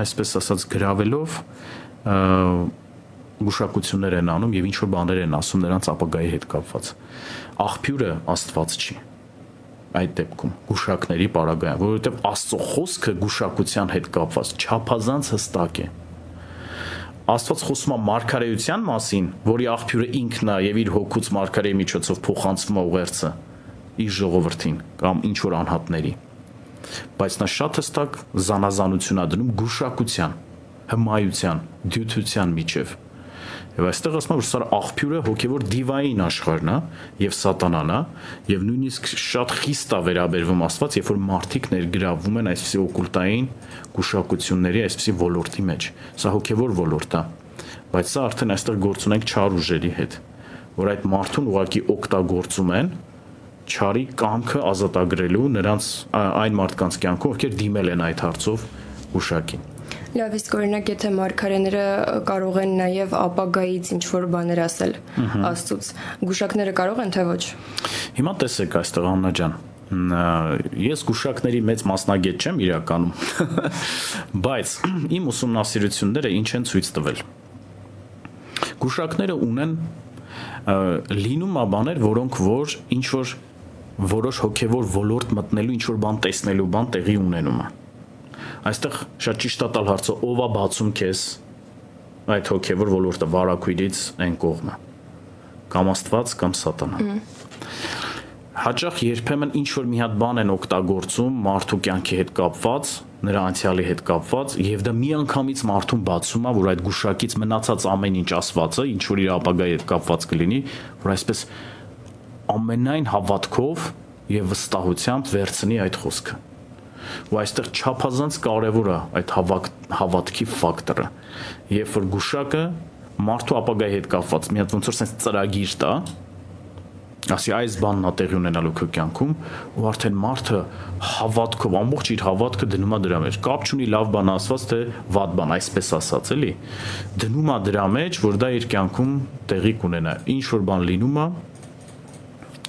այսպես ասած գրավելով գուշակություններ են անում եւ ինչ որ բաներ են ասում նրանց ապագայի հետ կապված աղբյուրը աստված չի այդ դեպքում գուշակների պարագայում որովհետեւ աստծո խոսքը գուշակության հետ կապված չափազանց հստակ է Աստված խոսում է մարգարեության մասին, որի աղբյուրը ինքն է եւ իր հոգուց մարգարեի միջոցով փոխանցվում է ուղերձը իր ժողովրդին կամ ինչ որ անհատների։ Բայց նա շատ հստակ զանազանություն ա դնում գուշակության, հմայության, դյութության միջև Եվ այստեղ ասում եմ, որ սա աղբյուրը հոգևոր դիվային աշխարհն է եւ սատանան է եւ նույնիսկ շատ խիստ է վերաբերվում Աստված, երբ որ մարդիկ ներգրավվում են այսպիսի օկուլտային գուշակությունների այսպիսի ոլորտի մեջ։ Սա հոգևոր ոլորտ է։ Բայց սա արդեն այստեղ գործ ունենք չար ուժերի հետ, որ այդ մարդուն ուղակի օգտագործում են չարի կամքը ազատագրելու նրանց այն մարդկանց կյանքում, ովքեր դիմել են այդ հարցով գուշակին։ Լավ, իսկ օրինակ եթե մարգարեները կարող են նաև ապագայից ինչ որ բաներ ասել Աստծուց, գուշակները կարող են թե ոչ։ Հիմա տեսեք այստեղ Աննա ջան, ես գուշակների մեծ մասնագետ չեմ իրականում, բայց իմ ուսումնասիրությունները ինչ են ցույց տվել։ Գուշակները ունեն լինում ա բաներ, որոնք որ ինչ որ որոշ հոգևոր ոլորտ մտնելու ինչ որ բան տեսնելու բան տեղի ունենում է Այստեղ շատ ճիշտ է տալ հարցը ով է բացում քեզ այդ հոգևոր ոլորտը վարակույրից այն կողմը կամ Աստված կամ Սատանա հաճախ երբեմն ինչ որ մի հատ բան են օգտագործում մարդու կյանքի հետ կապված, նրա անցյալի հետ կապված եւ դա միանգամից մարդուն բացում է, որ այդ գուշակից մնացած ամեն ինչ ասվածը, ինչ որ իր ապագայի հետ կապված կլինի, որ այսպես ամենայն հավատքով եւ վստահությամբ վերցնի այդ խոսքը ու այստեղ չափազանց կարևոր է այդ հավաք հավատքի ֆակտորը երբ որ գուշակը մարդու ապագայի հետ կապված մի հատ ոնց որ sense ծրագիր տա ասի այս բանն ա տեղի ունենալու քո կյանքում ու արդեն մարդը հավատքով ամբողջ իր հավատքը դնում է դրա մեջ կապ չունի լավ բան ասված թե վատ բան այսպես ասած էլի դնում է դրա մեջ որ դա իր կյանքում տեղի կունենա ինչ որ բան լինում է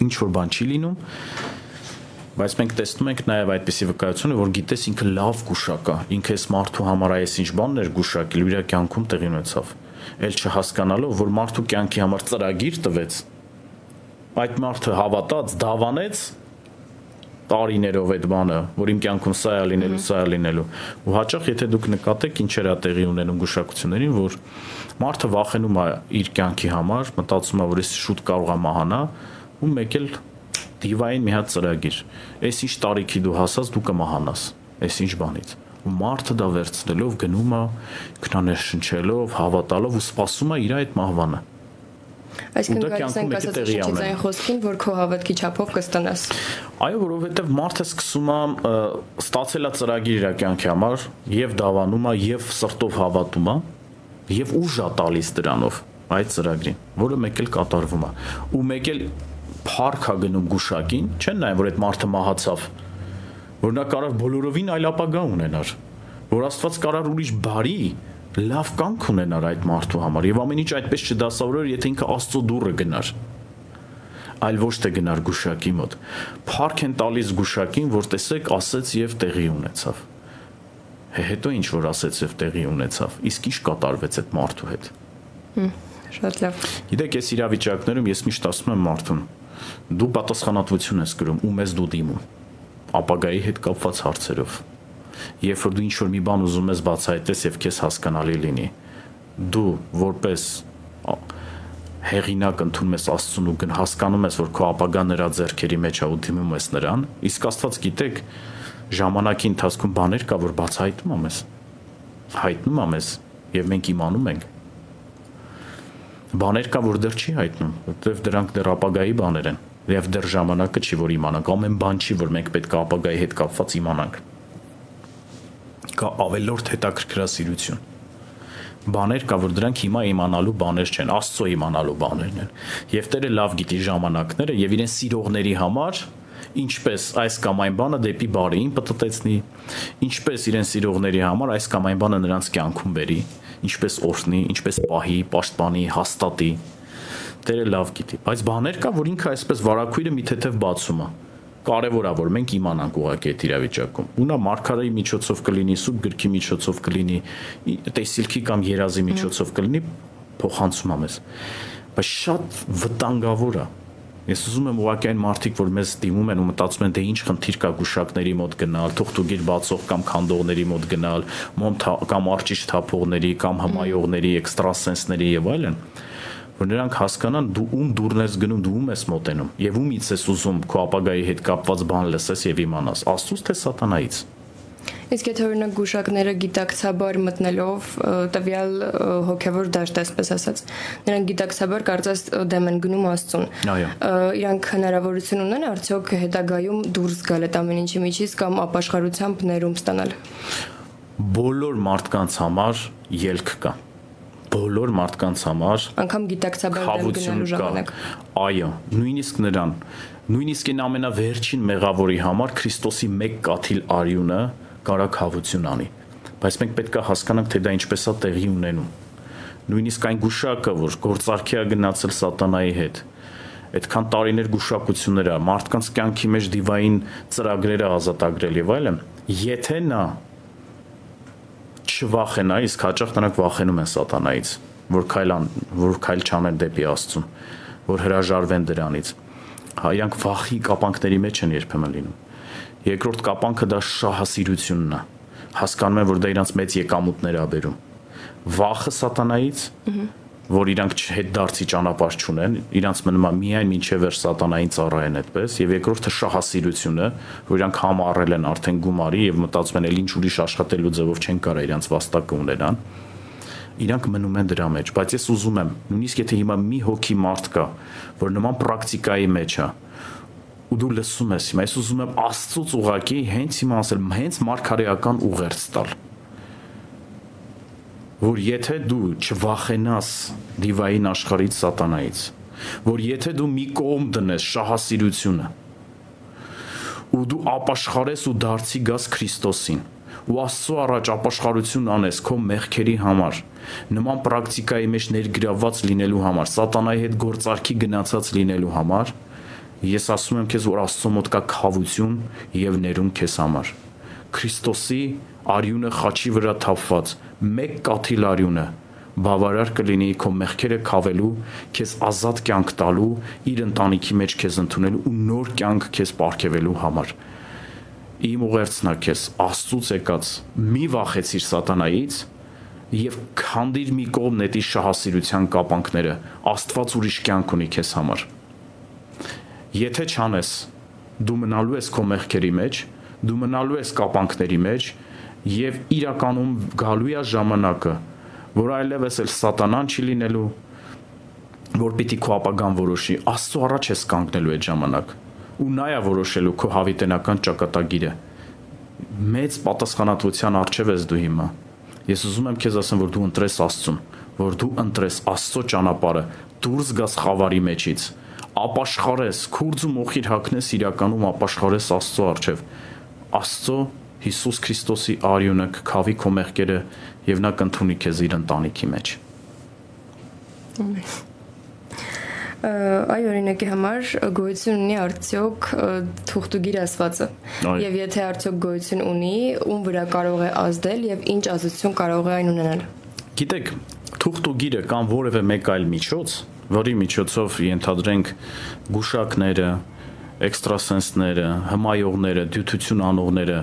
ինչ որ բան չի լինում բայց մենք տեսնում ենք նաև այդպիսի վկայությունը, որ գիտես ինքը լավ գուշակ է, ինքը այս մարդու համար այս ինչ բանն էր գուշակել, իր կյանքում տեղի ունեցավ։ Էլ չհասկանալով, որ մարդու կյանքի համար ծրագիր տվեց, այդ մարդը հավատաց, դավանեց տարիներով այդ բանը, որ իմ կյանքում սա է լինելու, սա է լինելու։ Ու հաճախ եթե դուք նկատեք ինչ էր տեղի ունենում գուշակություններին, որ մարդը վախենում է իր կյանքի համար, մտածում է, որ ես շուտ կարող եմ մահանա, ու մեկ էլ դիվային մի հատ ծրագիր։ Էս ինչ տարիքի դու հասած, դու կմահանաս։ Էս ինչ բանից ու մարդը դա վերցնելով գնում է քնաներ շնչելով, հավատալով ու սпасում է իր այդ մահվանը։ Այսինքն գալիս են ասած ինչից այն խոսքին, որ քո հավատքի չափով կստանաս։ Այո, որովհետև մարդը սկսում է ստացել է ծրագիր իր կյանքի համար, եւ դավանում է, եւ սրտով հավատում է, եւ ուժ է տալիս դրանով այդ ծրագրին, որը մեկ էլ կատարվում է։ Ու մեկ էլ փառք ա գնում գուշակին, չեն նայում որ այդ մարդը մահացավ, որ նա կարող բոլորովին այլ ապագա ունենար, որ Աստված կարող ուրիշ բարի լավ կյանք ունենար այդ մարդու համար եւ ամեն ինչ այդպես չդասավորեր, եթե ինքը Աստծո դուրը գնար այլ ոչ թե գնար գուշակի մոտ։ Փառք են տալիս գուշակին, որ տեսեք, ասեց եւ տեղի ունեցավ։ Հետո ինչ որ ասեց եւ տեղի ունեցավ։ Իսկ ինչ կատարվեց այդ մարդու հետ։ Շատ լավ։ Գիտեք, այս իրավիճակներում ես միշտ ասում եմ մարդուն, դու պատասխանատվություն ես կրում ու մեզ դու դիմում ապագայի հետ կապված հարցերով։ Երբ որ դու ինչ որ մի բան ուզում ես բացահայտես եւ քեզ հասկանալի լինի, դու որպես հեղինակ ընդունում ես Աստծուն ու հասկանում ես, որ քո ապագան նրա ձեռքերի մեջ է ու դիմում ես նրան, իսկ Աստված գիտեք, ժամանակի ընթացքում բաներ կա, որ բացահայտում եմ ես։ Հայտնում եմ ես եւ մենք իմանում ենք բաներ կա, որ դեռ չի հայտնում, որովհետև դրանք դեռ ապագայի բաներ են եւ դեռ ժամանակը չի որ իմանանք ամեն բան չի որ մենք պետք է ապագայի հետ կապված իմանանք կա ավելորդ հետաքրքրասիրություն բաներ կա որ դրանք հիմա իմանալու բաներ չեն աստծո իմանալու բաներն են եւ Տերը լավ գիտի ժամանակները եւ իրեն սիրողների համար ինչպես այս կամ այն բանը դեպի բարեին պատտեցնի ինչպես իրեն սիրողների համար այս կամ այն բանը նրանց կյանքում բերի ինչպես օրհնի ինչպես պահի պաշտպանի հաստատի Տերը լավ գիտի բայց բաներ կա որ ինքը այսպես վարակույրը մի թեթև բացում է կարևոր է որ մենք իմանանք ուղղակի այդ իրավիճակում։ Ու նա մարգարեի միջոցով կլինի, սուբ գրքի միջոցով կլինի, տեսիլքի կամ երազի միջոցով կլինի, փոխանցում է մեզ։ Բայց շատ վտանգավոր է։ Ես ուզում եմ ուղղակի այն մարդիկ, որ մեզ դիմում են ու մտածում են դե ինչ խնդիր կա գուշակների մոտ գնալ, թողտուգիր բացող կամ քանդողների մոտ գնալ, մոմ կամ արճիչ թափողների կամ հմայողների, էքստրասենսների եւ այլն որ նրանք հասկանան դու ում դուրն ես գնում, դու ում ես մոտենում եւ ումից ես ուզում քո ապագայի հետ կապված բան լսես եւ իմանաս, Աստծուց թե սատանայից։ Իսկ եթե օրինակ գուշակները գիտակցաբար մտնելով տվյալ հոգևոր դաշտ, այսպես ասած, նրանք գիտակցաբար կարծես դեմ են գնում Աստծուն։ Այո։ Իրանք հնարավորություն ունեն արդյոք հետագայում դուրս գալ այդ ամեն ինչի միջից կամ ապաշխարությամբ ներում ստանալ։ Բոլոր մարդկանց համար ելք կա բոլոր մարդկանց համար անգամ գիտակցաբար դեմ գնալու ժամանակ այո նույնիսկ նրան նույնիսկ այն ամենավերջին մեղավորի համար Քրիստոսի մեկ կաթիլ արյունը կարա խավություն անի բայց մենք պետք է հասկանանք թե դա ինչպես է տեղի ունենում նույնիսկ այն գուշակը որ գործարքի է գնացել սատանայի հետ այդքան տարիներ գուշակություններ ա մարդկանց կյանքի մեջ դիվային ծրագրերը ազատագրել եւ այլն եթե նա չվախենա, իսկ հաճախ նրանք վախենում են սատանայից, որ քայլան, որ քայլ չանեն դեպի Աստծուն, որ հրաժարվեն դրանից։ Հա, իրանք վախի կապանքների մեջ են երբեմն լինում։ Երկրորդ կապանքը դա շահասիրությունն է։ Հասկանում են, որ դա իրանց մեծ եկամուտներ ա բերում։ Վախը սատանայից, որ իրանք հետ դարձի ճանապարհ չունեն, իրանք մնում է միայն ինչև էր սատանային ծառայեն այդպես, եւ երկրորդը շահասիրությունը, որ իրանք համառել են արդեն գումարի եւ մտածում են, ինչ ուրիշ աշխատելու ձևով չեն կարա իրանք վաստակը ունենան իրանք մնում են դրա մեջ, բայց ես ուզում եմ, նույնիսկ եթե հիմա մի հոգի մարդ կա, որ նման պրակտիկայի մեջ է, ու դու լսում ես հիմա, ես ուզում եմ Աստծոց ուղակի հենց հիմա ասել, հենց մարգարեական ուղերձ տալ որ եթե դու չվախենաս դիվային աշխարհից սատանայից, որ եթե դու մի կողմ դնես շահասիրությունը, ու դու ապաշխարես ու դարձի գաս Քրիստոսին, ու Աստծո առաջ ապաշխարություն անես քո մեղքերի համար, նման պրակտիկայի մեջ ներգրաված լինելու համար, սատանայի հետ գործարքի գնացած լինելու համար, ես ասում եմ քեզ, որ Աստծո մոտ կա խավություն եւ ներում քեզ համար։ Քրիստոսի արյունը խաչի վրա թափված մեկ կաթիլ արյունը բավարար կլինի քո մեղքերը քավելու, քեզ ազատ կյանք տալու, իր ընտանիքի մեջ քեզ ընդունելու ու նոր կյանք քեզ ապարգևելու համար։ Իմ ուղերձն է քեզ Աստծուց եկած մի վախեցիր սատանայից եւ քանդիր մի կողմ նետի շահասիրության կապանքները Աստված ուրիշ կյանք ունի քեզ համար։ Եթե չանես, դու մնալու ես քո մեղքերի մեջ, դու մնալու ես կապանքների մեջ եւ իրականում գալու է ժամանակը, որ այլևս էլ սատանան չի լինելու, որ պիտի քո ապագան որոշի, Աստծո առաջ ես կանգնելու այդ ժամանակ ու նա է որոշելու քո հավիտենական ճակատագիրը մեծ պատասխանատվության արժև ես դու հիմա ես ուզում եմ քեզ ասեմ որ դու ընտրես Աստծուն որ դու ընտրես Աստծո ճանապարհը դուրս գաս խավարի մեջից ապաշխարես քուրձ ու մոխիր հակնես իրականում ապաշխարես Աստծո արժև Աստծո Հիսուս Քրիստոսի արյունը կքավի քո մեղքերը եւ նա կընդունի քեզ իր ընտանիքի մեջ։ Այ օրինակի համար գոյություն ունի արդյոք թուղթուգիր ասվածը։ Եվ եթե արդյոք գոյություն ունի, ում վրա կարող է ազդել եւ ինչ ազդեցություն կարող է այն ունենալ։ Գիտեք, թուղթուգիրը կամ որևէ մեկ այլ միջոց, որի միջոցով ենթադրենք գուշակները, էքստրասենսները, հմայողները, դյութություն անողները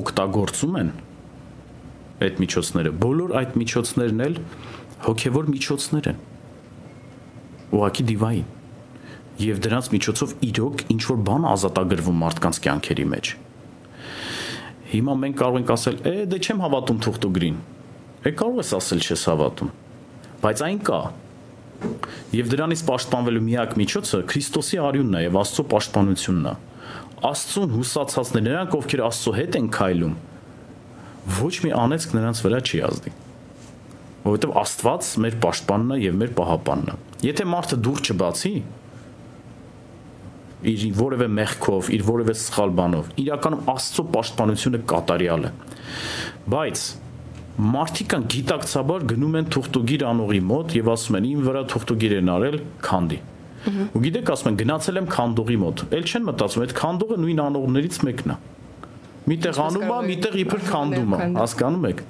օգտագործում են այդ միջոցները։ Բոլոր այդ միջոցներն էլ հոգևոր միջոցներ են ուղակի դիվային եւ դրանց միջոցով իրոք ինչ որ բան ազատագրվում մարդկանց կյանքերի մեջ հիմա մենք կարող ենք ասել է դե չեմ հավատում թուղթուգրին է կարող ես ասել չես հավատում բայց այն կա եւ դրանից պաշտպանվելու միակ միջոցը Քրիստոսի արյունն է եւ Աստծո պաշտպանությունն է Աստծուն հուսացածներ նրանք ովքեր Աստծո հետ են քայլում ոչ մի անեծք նրանց վրա չի ազդի որովհետև Աստված մեր պաշտպանն է եւ մեր պահապանն է։ Եթե մարդը դուր չբացի, իր որևէ մեղքով, իր որևէ սխալ բանով, իրականում Աստծո պաշտպանությունը կատարյալ է։ Բայց մարդիկ կան գիտակցաբար գնում են թուղթուգիր անողի մոտ եւ ասում են իմ վրա թուղթուգիր են արել քանդի։ Ու գիտեք ասում են գնացել եմ քանդողի մոտ։ Էլ չեն մտածում այդ քանդողը նույն անողներից մեկն է։ Միտեղ անում է, միտեղ իբր քանդում է, հասկանում եք։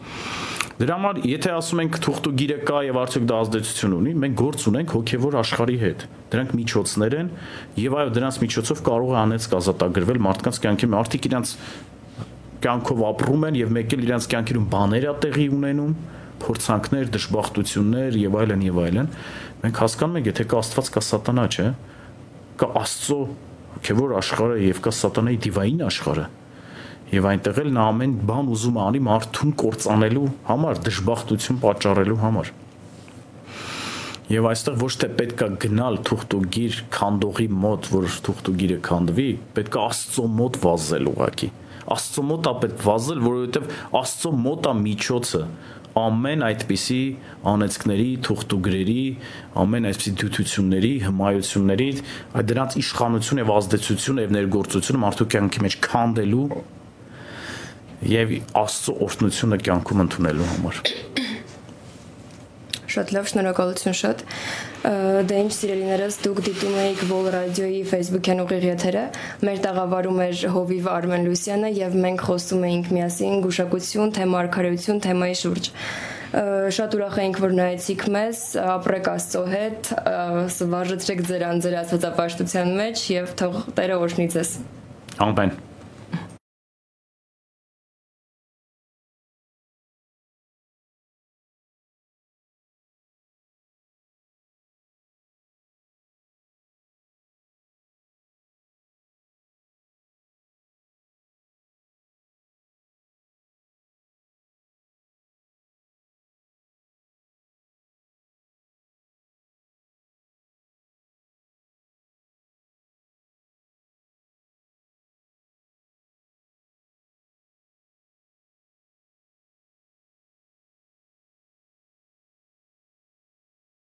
Դրա համար, եթե ասում ենք թուղթուգիրը կա եւ արդյոք դա ազդեցություն ունի, մենք գործ ունենք հոգեվոր աշխարհի հետ։ Դրանք միջոցներ են եւ այո, դրանց միջոցով կարող է անեց կազատագրվել մարդկանց կյանքի մարդիկ իրանց կյանքով ապրում են եւ մեկ էլ իրանց կյանքերում բաներ է տեղի ունենում, փորձանքներ, դժբախտություններ եւ այլն եւ այլն։ Մենք հասկանում ենք, եթե կա Աստված, կա սատանա, չէ՞։ Կա Աստծո հոգեվոր աշխարհը եւ կա սատանայի դիվային աշխարհը եւ այնտեղ էլ նա ամեն բան ուզում անի մարդուն կործանելու համար, դժբախտություն պատճառելու համար։ Եվ այստեղ ոչ թե պետքա գնալ թուղթուգիր քանդողի մոտ, որ թուղթուգիրը քանդվի, պետքա Աստծո մոտ վազել ուղակի։ Աստծո մոտ է պետք վազել, որովհետև Աստծո մոտ է միջոցը ամեն այդպիսի անեծքների, թուղթուգրերի, ամեն այսպիսի դյութությունների, հմայությունների, դրանց իշխանություն եւ ազդեցություն եւ ներգործություն մարդու կյանքի մեջ քանդելու եւ Աստծո օրհնությունը կյանքում ընդունելու համար։ Շատ լավ, շնորհակալություն շատ։ Դե ինչ սիրելիներս, դուք դիտում եք Vol Radio-ի Facebook-յան ուղիղ եթերը։ Մեր տաղավարում էր Հովիվ Արմեն Լուսյանը եւ մենք խոսում էինք միասին գուշակություն, թե մարգարեություն թեմայի շուրջ շատ ուրախ ենք որ նայեցիք մեզ ապրեք աստծո հետ վարժեցրեք ձեր անձեր աստվածապաշտության մեջ եւ թող Տերը օրհնի ձեզ ամեն